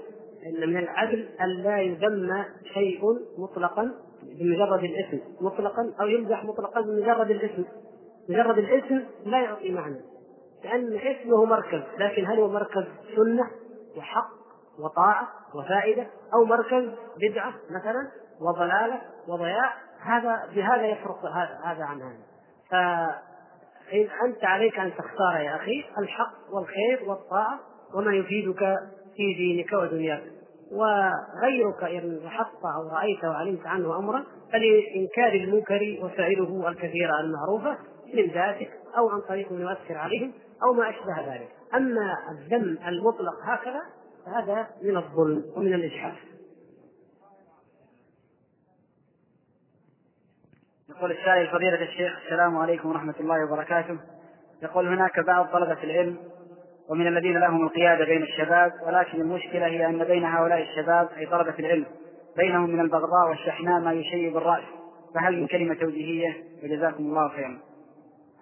أن من العدل أن لا يذم شيء مطلقا بمجرد الاسم مطلقا أو يمزح مطلقا بمجرد الاسم. مجرد الاسم لا يعطي معنى. لأن اسمه مركز لكن هل هو مركز سنة وحق وطاعة وفائدة أو مركز بدعة مثلا وضلالة وضياع؟ هذا بهذا يفرق هذا عن هذا. فأنت عليك أن تختار يا أخي الحق والخير والطاعة وما يفيدك في دينك ودنياك. وغيرك إن لاحظت أو رأيت وعلمت عنه أمرا فلإنكار المنكر وسائله الكثيرة المعروفة من ذاتك أو عن طريق يؤثر عليهم أو ما أشبه ذلك. أما الذم المطلق هكذا فهذا من الظلم ومن الإجحاف يقول السائل فضيلة الشيخ السلام عليكم ورحمة الله وبركاته. يقول هناك بعض طلبة العلم ومن الذين لهم القيادة بين الشباب ولكن المشكلة هي أن بين هؤلاء الشباب أي طلبة العلم بينهم من البغضاء والشحناء ما يشيب الرأس فهل من كلمة توجيهية؟ وجزاكم الله خيرا.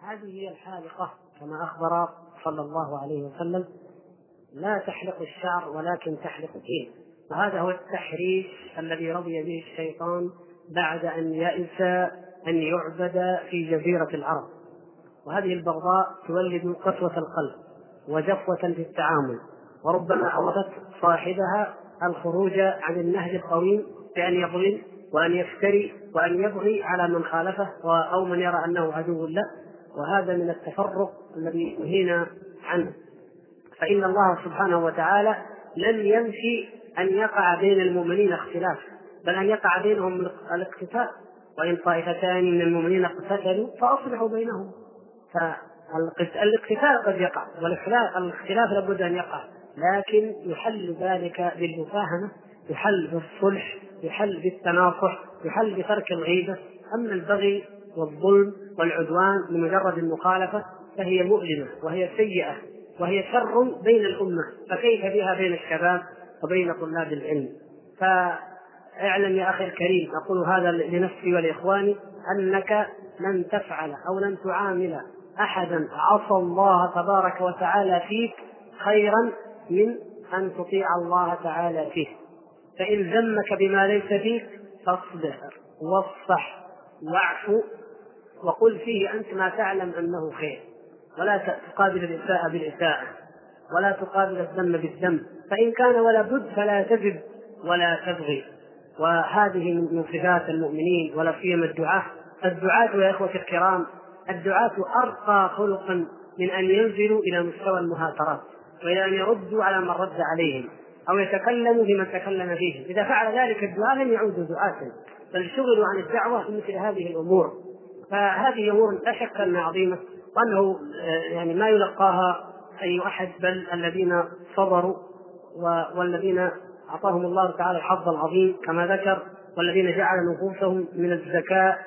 هذه هي الحالقة. كما أخبر صلى الله عليه وسلم لا تحلق الشعر ولكن تحلق الدين. وهذا هو التحريش الذي رضي به الشيطان بعد أن يئس أن يعبد في جزيرة العرب. وهذه البغضاء تولد قسوة القلب وجفوة في التعامل. وربما أوردت صاحبها الخروج عن النهج القويم بأن يظلم وأن يفتري وأن يبغي على من خالفه أو من يرى أنه عدو له. وهذا من التفرق الذي نهينا عنه. فإن الله سبحانه وتعالى لم ينفي أن يقع بين المؤمنين اختلاف بل أن يقع بينهم الاقتتال وإن طائفتان من المؤمنين اقتتلوا فأصلحوا بينهم. فالاقتتال قد يقع والاختلاف لابد أن يقع. لكن يحل ذلك بالمفاهمة يحل بالصلح يحل بالتناصح يحل بترك الغيبة. أما البغي والظلم والعدوان لمجرد المخالفة فهي مؤلمة وهي سيئة وهي شر بين الأمة فكيف بها بين الشباب وبين طلاب العلم؟ فاعلم يا أخي الكريم أقول هذا لنفسي ولإخواني أنك لن تفعل أو لن تعامل أحدا عصى الله تبارك وتعالى فيك خيرا من أن تطيع الله تعالى فيه. فإن ذمك بما ليس فيك فاصبر واصفح واعفو وقل فيه أنت ما تعلم أنه خير. ولا تقابل الإساءة بالإساءة ولا تقابل الذم بالذم فإن كان ولا بد فلا تجد ولا تبغي. وهذه من صفات المؤمنين ولا سيما الدعاة. الدعاة يا إخوة الكرام الدعاة أرقى خلقا من أن ينزلوا إلى مستوى المهاترات وإلى أن يردوا على من رد عليهم أو يتكلموا بمن تكلم فيه إذا فعل ذلك الدعاة لم يعودوا دعاة بل شغلوا عن الدعوة بمثل هذه الأمور. فهذه أمور لا شك أنها عظيمة وأنه آه، يعني ما يلقاها أي أحد بل الذين صبروا والذين أعطاهم الله تعالى الحظ العظيم كما ذكر والذين جعل نفوسهم من الذكاء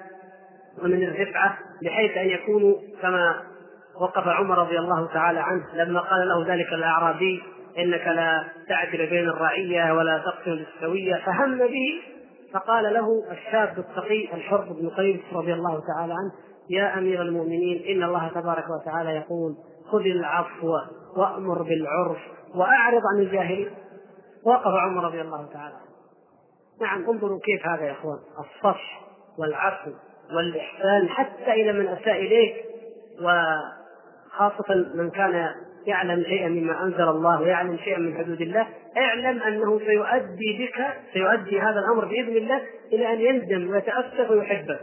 ومن الرفعة بحيث أن يكونوا كما وقف عمر رضي الله تعالى عنه لما قال له ذلك الأعرابي إنك لا تعدل بين الرعية ولا تقسم بالسوية فهم به فقال له الشاب التقي الحر بن قيس رضي الله تعالى عنه يا أمير المؤمنين إن الله تبارك وتعالى يقول خذ العفو وأمر بالعرف وأعرض عن الجاهلين وقف عمر رضي الله تعالى عنه. نعم انظروا كيف هذا يا إخوان الصفح والعفو والإحسان حتى إلى من أساء إليك وخاصة من كان يعلم شيئا مما أنزل الله ويعلم شيئا من حدود الله اعلم أنه سيؤدي بك سيؤدي هذا الأمر بإذن الله إلى أن يندم ويتأسف ويحبك.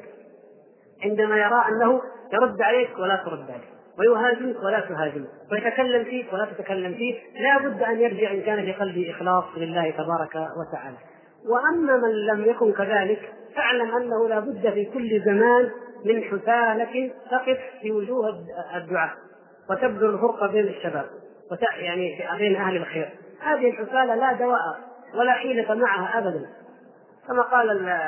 عندما يرى أنه يرد عليك ولا ترد عليه ويهاجمك ولا تهاجمه ويتكلم فيك ولا تتكلم فيه لا بد أن يرجع إن كان في قلبه إخلاص لله تبارك وتعالى. وأما من لم يكن كذلك فاعلم أنه لا بد في كل زمان من حثالة تقف في وجوه الدعاء. وتبذل الفرقة بين الشباب. يعني بين أهل الخير. هذه الحثالة لا دواء ولا حيلة معها أبدا. كما قال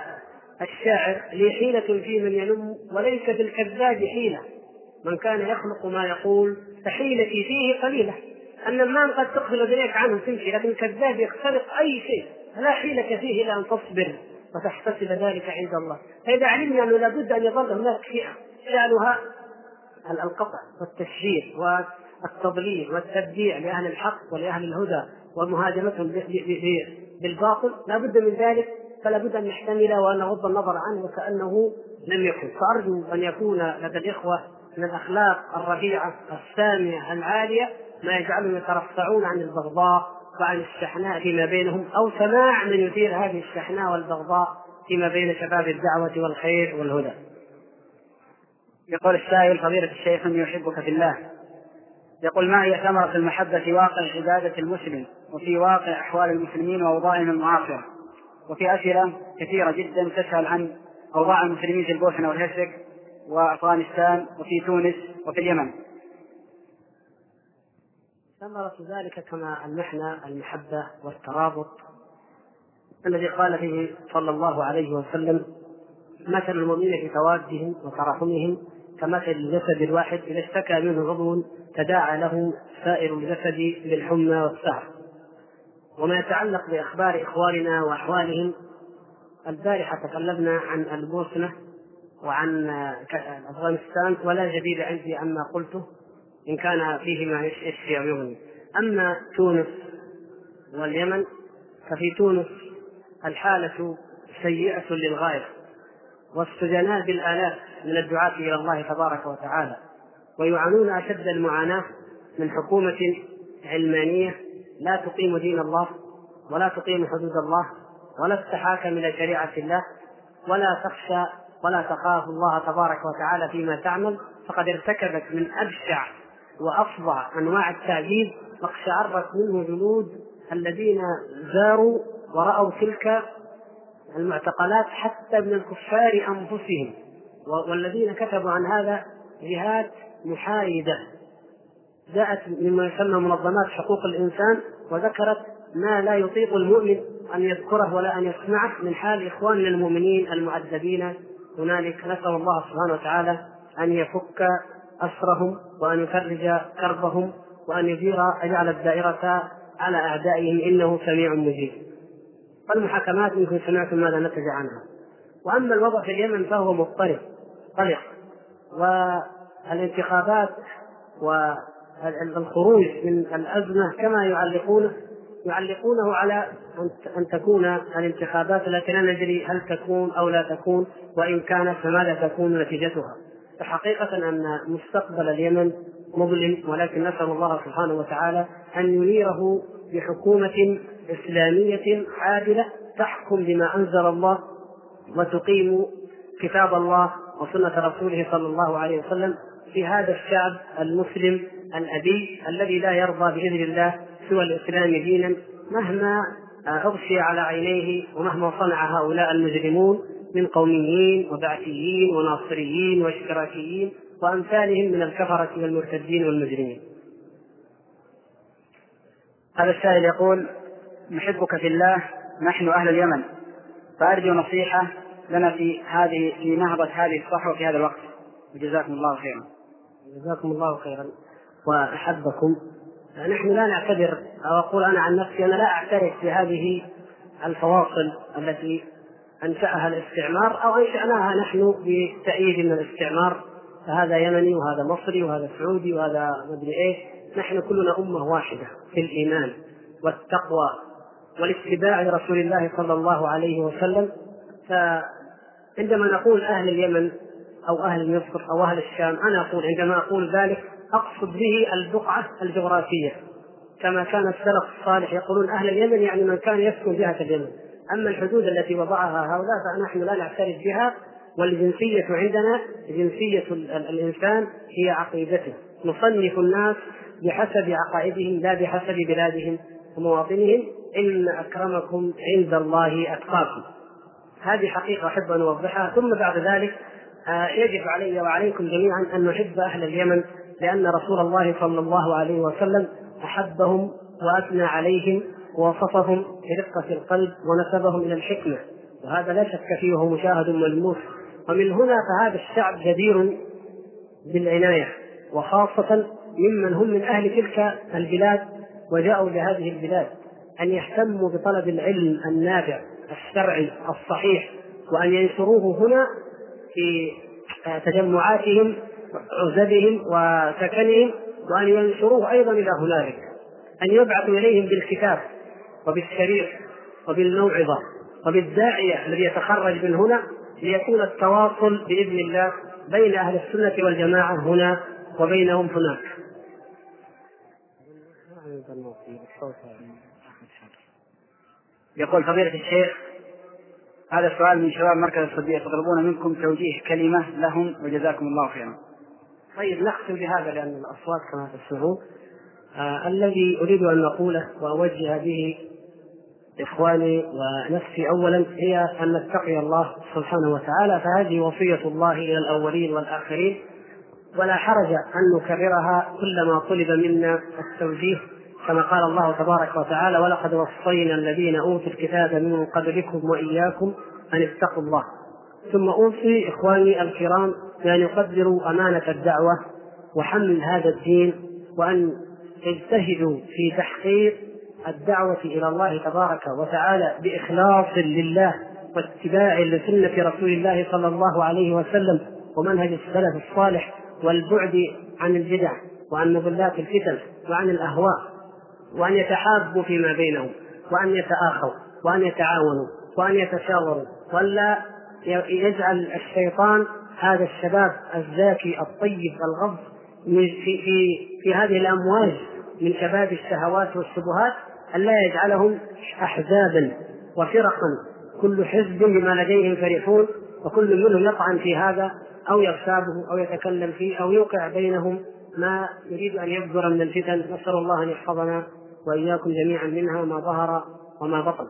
الشاعر لي حيلة في من ينم وليس في الكذاب حيلة. من كان يخلق ما يقول فحيلتي فيه قليلة. النمام قد تقفل يديك عنه تمشي لكن الكذاب يخترق أي شيء. فلا حيلة فيه إلا أن تصبر وتحتسب ذلك عند الله. فإذا علمنا أنه لابد أن يظل هناك فئة شأنها القطع والتشهير والتضليل والتبديع لأهل الحق ولأهل الهدى ومهاجمتهم بالباطل لا بد من ذلك فلا بد أن نحتمل وأن نغض النظر عنه وكأنه لم يكن فأرجو أن يكون لدى الإخوة من الأخلاق الرفيعه السامية العالية ما يجعلهم يترفعون عن البغضاء وعن الشحناء فيما بينهم أو سماع من يثير هذه الشحناء والبغضاء فيما بين شباب الدعوة والخير والهدى. يقول السائل فضيلة الشيخ اني يحبك في الله. يقول ما هي ثمرة المحبة في واقع عبادة المسلم وفي واقع أحوال المسلمين وأوضاعهم المعاصرة وفي أسئلة كثيرة جدا تسأل عن أوضاع المسلمين في البوسنة والهرسك وأفغانستان وفي تونس وفي اليمن ثمرة ذلك كما المحنة المحبة والترابط الذي قال فيه صلى الله عليه وسلم مثل المؤمنين في توادهم وتراحمهم كمثل الجسد الواحد إذا اشتكى منه عضو تداعى له سائر الجسد بالحمى والسهر. وما يتعلق بأخبار إخواننا وأحوالهم البارحة تكلمنا عن البوسنة وعن أفغانستان ولا جديد عندي عما قلته إن كان فيه ما يشفي أو يغني. أما تونس واليمن ففي تونس الحالة سيئة للغاية والسجناء بالآلاف. من الدعاة إلى الله تبارك وتعالى ويعانون أشد المعاناة من حكومة علمانية لا تقيم دين الله ولا تقيم حدود الله ولا تتحاكم إلى شريعة الله ولا تخشى ولا تخاف الله تبارك وتعالى فيما تعمل فقد ارتكبت من أبشع وأفظع أنواع التعذيب واقشعرت منه جلود الذين زاروا ورأوا تلك المعتقلات حتى من الكفار أنفسهم. والذين كتبوا عن هذا جهات محايدة. جاءت مما يسمى منظمات حقوق الإنسان وذكرت ما لا يطيق المؤمن أن يذكره ولا أن يسمعه من حال إخواننا المؤمنين المعذبين. هنالك نسأل الله سبحانه وتعالى أن يفك أسرهم وأن يفرج كربهم وأن يدير يجعل الدائرة على أعدائهم. إنه سميع مجيب. والمحاكمات يمكن سمعتم ماذا نتج عنها. وأما الوضع في اليمن فهو مضطرب. قلق والانتخابات والخروج من الأزمة كما يعلقونه يعلقونه على أن تكون الانتخابات التي لا ندري هل تكون أو لا تكون وإن كانت فماذا تكون نتيجتها. فحقيقة أن مستقبل اليمن مظلم ولكن نسأل الله سبحانه وتعالى أن ينيره بحكومة إسلامية عادلة تحكم بما أنزل الله وتقيم كتاب الله وسنة رسوله صلى الله عليه وسلم في هذا الشعب المسلم الأبي الذي لا يرضى بإذن الله سوى الإسلام دينا مهما أغشي على عينيه ومهما صنع هؤلاء المجرمون من قوميين وبعثيين وناصريين واشتراكيين وأمثالهم من الكفرة والمرتدين والمجرمين. هذا السائل يقول نحبك في الله نحن أهل اليمن فأرجو نصيحة لنا في هذه في نهضة هذه الصحوة في هذا الوقت. وجزاكم الله خيرا. جزاكم الله خيرا. وأحبكم. نحن لا نعتبر أو أقول أنا عن نفسي أنا لا أعترف بهذه الفواصل التي أنشأها الاستعمار أو أنشأناها نحن بتأييد من الاستعمار. فهذا يمني وهذا مصري وهذا سعودي وهذا مدري إيش. نحن كلنا أمة واحدة في الإيمان والتقوى والاتباع لرسول الله صلى الله عليه وسلم. فعندما نقول أهل اليمن أو أهل مصر أو أهل الشام أنا أقول عندما أقول ذلك أقصد به البقعة الجغرافية. كما كان السلف الصالح يقولون أهل اليمن يعني من كان يسكن جهة اليمن. أما الحدود التي وضعها هؤلاء فنحن لا نعترف بها والجنسية عندنا جنسية الإنسان هي عقيدته. نصنف الناس بحسب عقائدهم لا بحسب بلادهم ومواطنهم. إن أكرمكم عند الله أتقاكم. هذه حقيقة أحب أن أوضحها. ثم بعد ذلك آه، يجب علي وعليكم جميعا أن نحب أهل اليمن لأن رسول الله صلى الله عليه وسلم أحبهم وأثنى عليهم ووصفهم برقة القلب ونسبهم إلى الحكمة. وهذا لا شك فيه وهو مشاهد ملموس. ومن هنا فهذا الشعب جدير بالعناية وخاصة ممن هم من أهل تلك البلاد وجاءوا لهذه البلاد أن يهتموا بطلب العلم النافع. الشرعي الصحيح وأن ينشروه هنا في تجمعاتهم عزبهم وسكنهم وأن ينشروه أيضا إلى هنالك. أن يبعثوا إليهم بالكتاب وبالشريط وبالموعظة وبالداعية الذي يتخرج من هنا ليكون التواصل بإذن الله بين أهل السنة والجماعة هنا وبينهم هناك. يقول فضيلة الشيخ هذا السؤال من شباب مركز الصديق يطلبون منكم توجيه كلمة لهم وجزاكم الله خيرا. طيب نختم بهذا لأن الأصوات كما تسمعون آه الذي أريد أن أقوله وأوجه به إخواني ونفسي أولا هي أن نتقي الله سبحانه وتعالى فهذه وصية الله إلى الأولين والآخرين. ولا حرج أن نكررها كلما طلب منا التوجيه. كما قال الله تبارك وتعالى ولقد وصينا الذين أوتوا الكتاب من قبلكم وإياكم أن اتقوا الله. ثم أوصي إخواني الكرام بأن يقدروا أمانة الدعوة وحمل هذا الدين وأن يجتهدوا في تحقيق الدعوة إلى الله تبارك وتعالى بإخلاص لله واتباع لسنة رسول الله صلى الله عليه وسلم ومنهج السلف الصالح والبعد عن البدع وعن مضلات الفتن وعن الأهواء. وأن يتحابوا فيما بينهم وأن يتآخوا وأن يتعاونوا وأن يتشاوروا وألا يجعل الشيطان هذا الشباب الزاكي الطيب الغض في في في هذه الأمواج من شباب الشهوات والشبهات ألا يجعلهم أحزابا وفرقا. كل حزب بما لديهم فرحون وكل منهم يطعن في هذا أو يغتابه أو يتكلم فيه أو يوقع بينهم. ما يريد أن يبذر من الفتن نسأل الله أن يحفظنا. وإياكم جميعا منها ما ظهر وما بطن.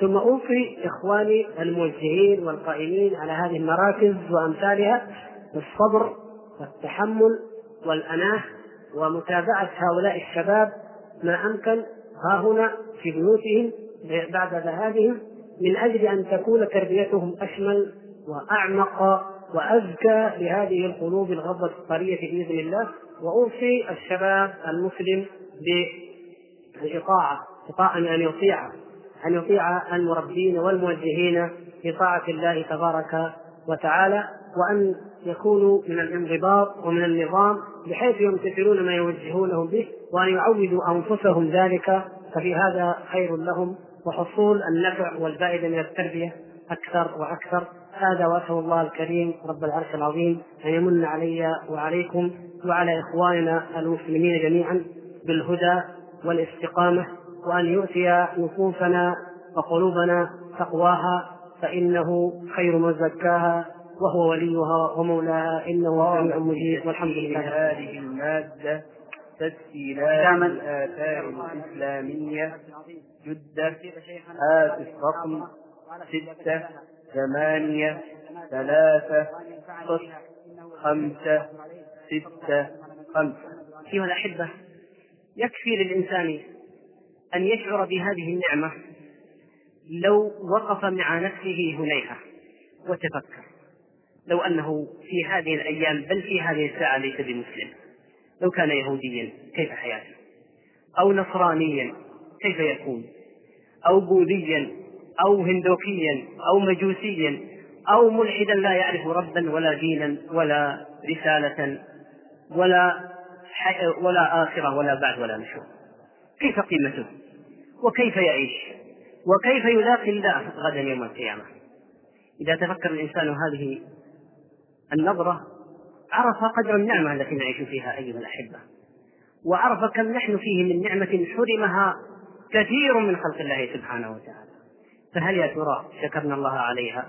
ثم أوصي إخواني الموجهين والقائمين على هذه المراكز وأمثالها بالصبر والتحمل والأناة ومتابعة هؤلاء الشباب ما أمكن ها هنا في بيوتهم بعد ذهابهم من أجل أن تكون تربيتهم أشمل وأعمق وأزكى لهذه القلوب الغضة الطرية بإذن الله. وأوصي الشباب المسلم بالإطاعة إطاعة أن يطيع أن يطيع المربين والموجهين في طاعة الله تبارك وتعالى وأن يكونوا من الانضباط ومن النظام بحيث يمتثلون ما يوجهونهم به وأن يعودوا أنفسهم ذلك ففي هذا خير لهم وحصول النفع والفائدة من التربية أكثر وأكثر. هذا وأسأل الله الكريم رب العرش العظيم أن يمن علي وعليكم وعلى إخواننا المسلمين جميعا بالهدى والاستقامة وأن يؤتي نفوسنا وقلوبنا تقواها فإنه خير من زكاها وهو وليها ومولاها إنه سميع مجيب والحمد لله هذه المادة تسجيلات الآثار الإسلامية. جدة. هاتف رقم ستة ثمانية ثلاثة صفر خمسة ستة خمسة. أيها الأحبة يكفي للإنسان أن يشعر بهذه النعمة لو وقف مع نفسه هنيهة وتفكر. لو أنه في هذه الأيام بل في هذه الساعة ليس بمسلم. لو كان يهوديا كيف حياته؟ أو نصرانيا كيف يكون؟ أو بوذيا أو هندوكيا أو مجوسيا أو ملحدا لا يعرف ربا ولا دينا ولا رسالة ولا ولا آخرة ولا بعد ولا نشور كيف قيمته وكيف يعيش؟ وكيف يلاقي الله غدا يوم القيامة؟ إذا تفكر الإنسان هذه النظرة عرف قدر النعمة التي نعيش فيها أيها الأحبة. وعرف كم نحن فيه من نعمة حرمها كثير من خلق الله سبحانه وتعالى. فهل يا ترى شكرنا الله عليها؟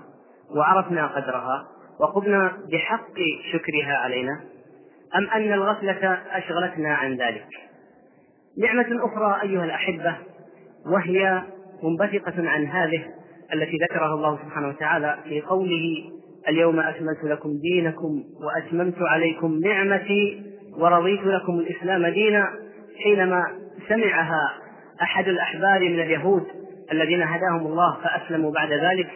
وعرفنا قدرها؟ وقمنا بحق شكرها علينا؟ أم أن الغفلة أشغلتنا عن ذلك؟ نعمة أخرى أيها الأحبة وهي منبثقة عن هذه التي ذكرها الله سبحانه وتعالى في قوله اليوم أكملت لكم دينكم وأتممت عليكم نعمتي ورضيت لكم الإسلام دينا حينما سمعها أحد الأحبار من اليهود الذين هداهم الله فأسلموا بعد ذلك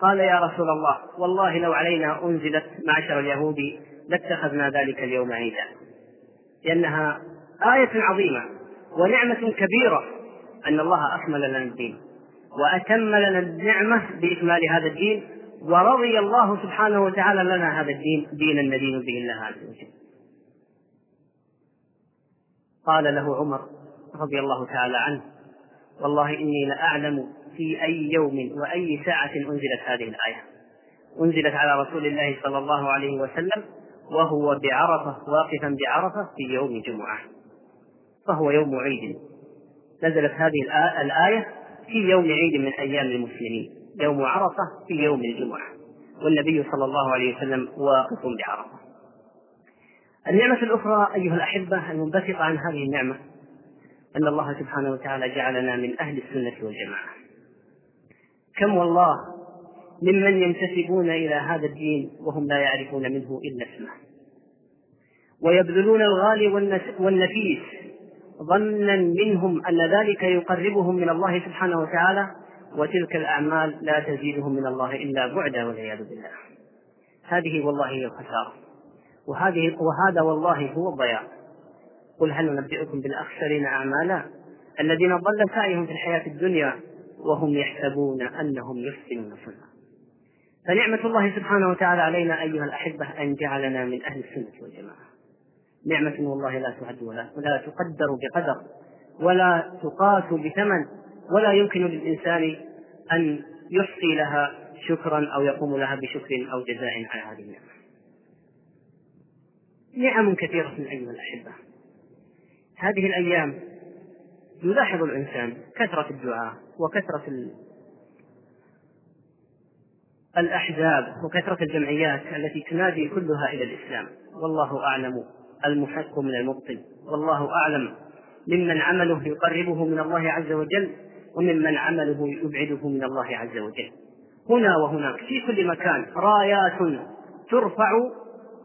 قال يا رسول الله والله لو علينا أنزلت معشر اليهود لاتخذنا ذلك اليوم عيدا. لأنها آية عظيمة ونعمة كبيرة أن الله أكمل لنا الدين وأتم لنا النعمة بإكمال هذا الدين ورضي الله سبحانه وتعالى لنا هذا الدين دينا ندين به الله عز وجل. قال له عمر رضي الله تعالى عنه والله إني لأعلم في أي يوم وأي ساعة أنزلت هذه الآية. أنزلت على رسول الله صلى الله عليه وسلم وهو بعرفة واقفا بعرفة في يوم جمعة فهو يوم عيد. نزلت هذه الآية في يوم عيد من أيام المسلمين يوم عرفة في يوم الجمعة. والنبي صلى الله عليه وسلم واقف بعرفة. النعمة الأخرى أيها الأحبة المنبثقة عن هذه النعمة أن الله سبحانه وتعالى جعلنا من أهل السنة والجماعة. كم والله ممن ينتسبون إلى هذا الدين وهم لا يعرفون منه إلا اسمه. ويبذلون الغالي والنفيس ظنا منهم أن ذلك يقربهم من الله سبحانه وتعالى وتلك الأعمال لا تزيدهم من الله إلا بعدا والعياذ بالله. هذه والله هي الخسارة. وهذه وهذا والله هو الضياع. قل هل ننبئكم بالأخسرين أعمالا الذين ضل سعيهم في الحياة الدنيا وهم يحسبون أنهم يحسنون صنعا. فنعمة الله سبحانه وتعالى علينا أيها الأحبة أن جعلنا من أهل السنة والجماعة. نعمة والله لا تعد ولا, ولا تقدر بقدر ولا تقاس بثمن ولا يمكن للإنسان أن يحصي لها شكرا أو يقوم لها بشكر أو جزاء على هذه النعمة. نعم كثيرة أيها الأحبة. هذه الأيام يلاحظ الإنسان كثرة الدعاء وكثرة الأحزاب وكثرة الجمعيات التي تنادي كلها إلى الإسلام. والله أعلم المحق من المبطل. والله أعلم ممن عمله يقربه من الله عز وجل وممن عمله يبعده من الله عز وجل. هنا وهناك في كل مكان رايات ترفع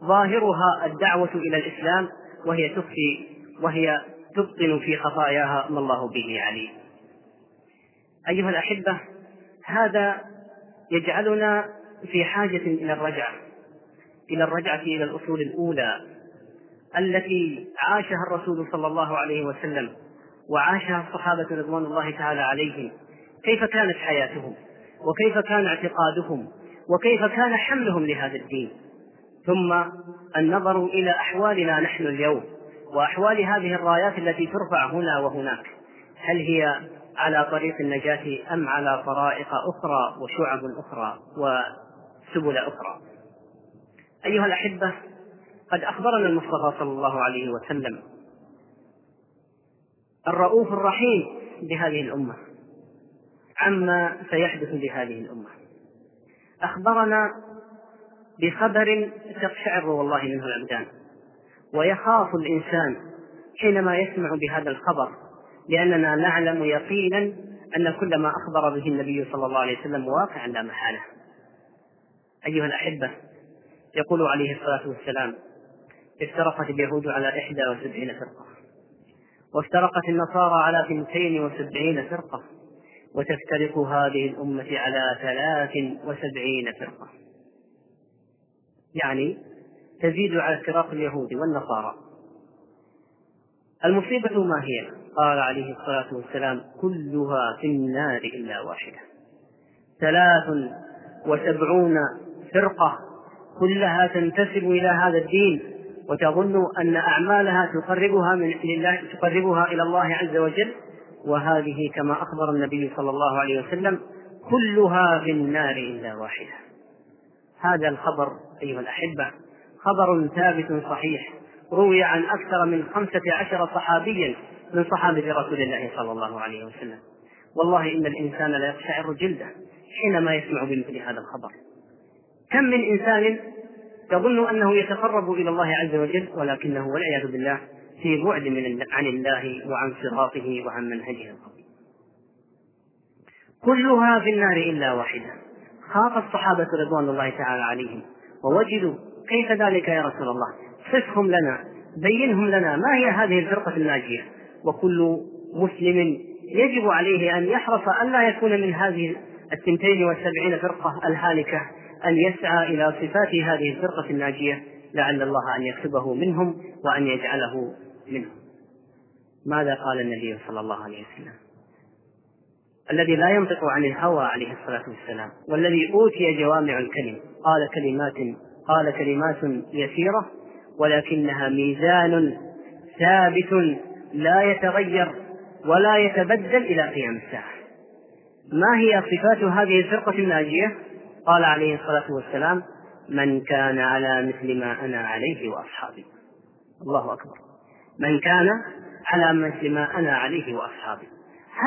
ظاهرها الدعوة إلى الإسلام وهي تخفي وهي تبطن في خفاياها ما الله به عليم. أيها الأحبة هذا يجعلنا في حاجة إلى الرجعة إلى الرجعة إلى الأصول الأولى التي عاشها الرسول صلى الله عليه وسلم وعاشها الصحابة رضوان الله تعالى عليهم كيف كانت حياتهم؟ وكيف كان اعتقادهم؟ وكيف كان حملهم لهذا الدين؟ ثم النظر إلى أحوالنا نحن اليوم وأحوال هذه الرايات التي ترفع هنا وهناك هل هي على طريق النجاة أم على طرائق أخرى وشعب أخرى وسبل أخرى. أيها الأحبة قد أخبرنا المصطفى صلى الله عليه وسلم الرؤوف الرحيم بهذه الأمة عما سيحدث بهذه الأمة. أخبرنا بخبر تقشعر والله منه الأبدان ويخاف الإنسان حينما يسمع بهذا الخبر لأننا نعلم يقينا أن كل ما أخبر به النبي صلى الله عليه وسلم واقعا لا محالة. أيها الأحبة يقول عليه الصلاة والسلام افترقت اليهود على إحدى وسبعين فرقة وافترقت النصارى على ثنتين وسبعين فرقة وتفترق هذه الأمة على ثلاث وسبعين فرقة. يعني تزيد على افتراق اليهود والنصارى. المصيبة ما هي؟ قال عليه الصلاة والسلام كلها في النار إلا واحدة. ثلاث وسبعون فرقة كلها تنتسب إلى هذا الدين وتظن أن أعمالها تقربها من لله تقربها إلى الله عز وجل. وهذه كما أخبر النبي صلى الله عليه وسلم كلها في النار إلا واحدة. هذا الخبر أيها الأحبة خبر ثابت صحيح روي عن أكثر من خمسة عشر صحابيا من صحابة رسول الله صلى الله عليه وسلم. والله إن الإنسان لا يقشعر جلده حينما يسمع بمثل هذا الخبر. كم من إنسان يظن أنه يتقرب إلى الله عز وجل ولكنه والعياذ بالله في بعد من عن الله وعن صراطه وعن منهجه القوي كلها في النار إلا واحدة. خاف الصحابة رضوان الله تعالى عليهم. ووجدوا كيف ذلك يا رسول الله؟ صفهم لنا بينهم لنا ما هي هذه الفرقة الناجية؟ وكل مسلم يجب عليه أن يحرص ألا يكون من هذه الثنتين والسبعين فرقة الهالكة أن يسعى إلى صفات هذه الفرقة الناجية لعل الله أن يكتبه منهم وأن يجعله منهم. ماذا قال النبي صلى الله عليه وسلم؟ الذي لا ينطق عن الهوى عليه الصلاة والسلام والذي أوتي جوامع الكلم قال كلمات قال كلمات يسيرة ولكنها ميزان ثابت لا يتغير ولا يتبدل إلى قيام الساعة. ما هي صفات هذه الفرقة الناجية؟ قال عليه الصلاة والسلام من كان على مثل ما أنا عليه وأصحابي. الله أكبر. من كان على مثل ما أنا عليه وأصحابي.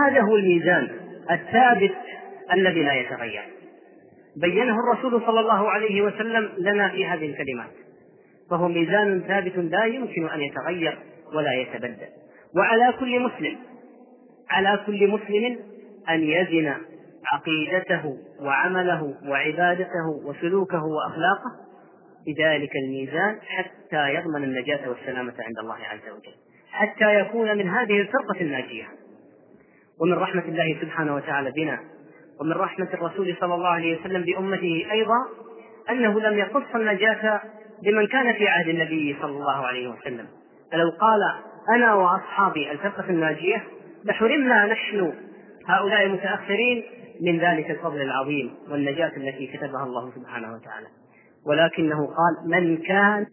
هذا هو الميزان الثابت الذي لا يتغير. بينه الرسول صلى الله عليه وسلم لنا في هذه الكلمات. فهو ميزان ثابت لا يمكن أن يتغير ولا يتبدل. وعلى كل مسلم على كل مسلم أن يزن عقيدته وعمله وعبادته وسلوكه وأخلاقه بذلك الميزان حتى يضمن النجاة والسلامة عند الله عز وجل حتى يكون من هذه الفرقة الناجيه ومن رحمة الله سبحانه وتعالى بنا ومن رحمة الرسول صلى الله عليه وسلم بأمته أيضا أنه لم يقص النجاة لمن كان في عهد النبي صلى الله عليه وسلم. فلو قال أنا وأصحابي الفرقة الناجية لحرمنا نحن هؤلاء المتأخرين من ذلك الفضل العظيم والنجاة التي كتبها الله سبحانه وتعالى. ولكنه قال من كان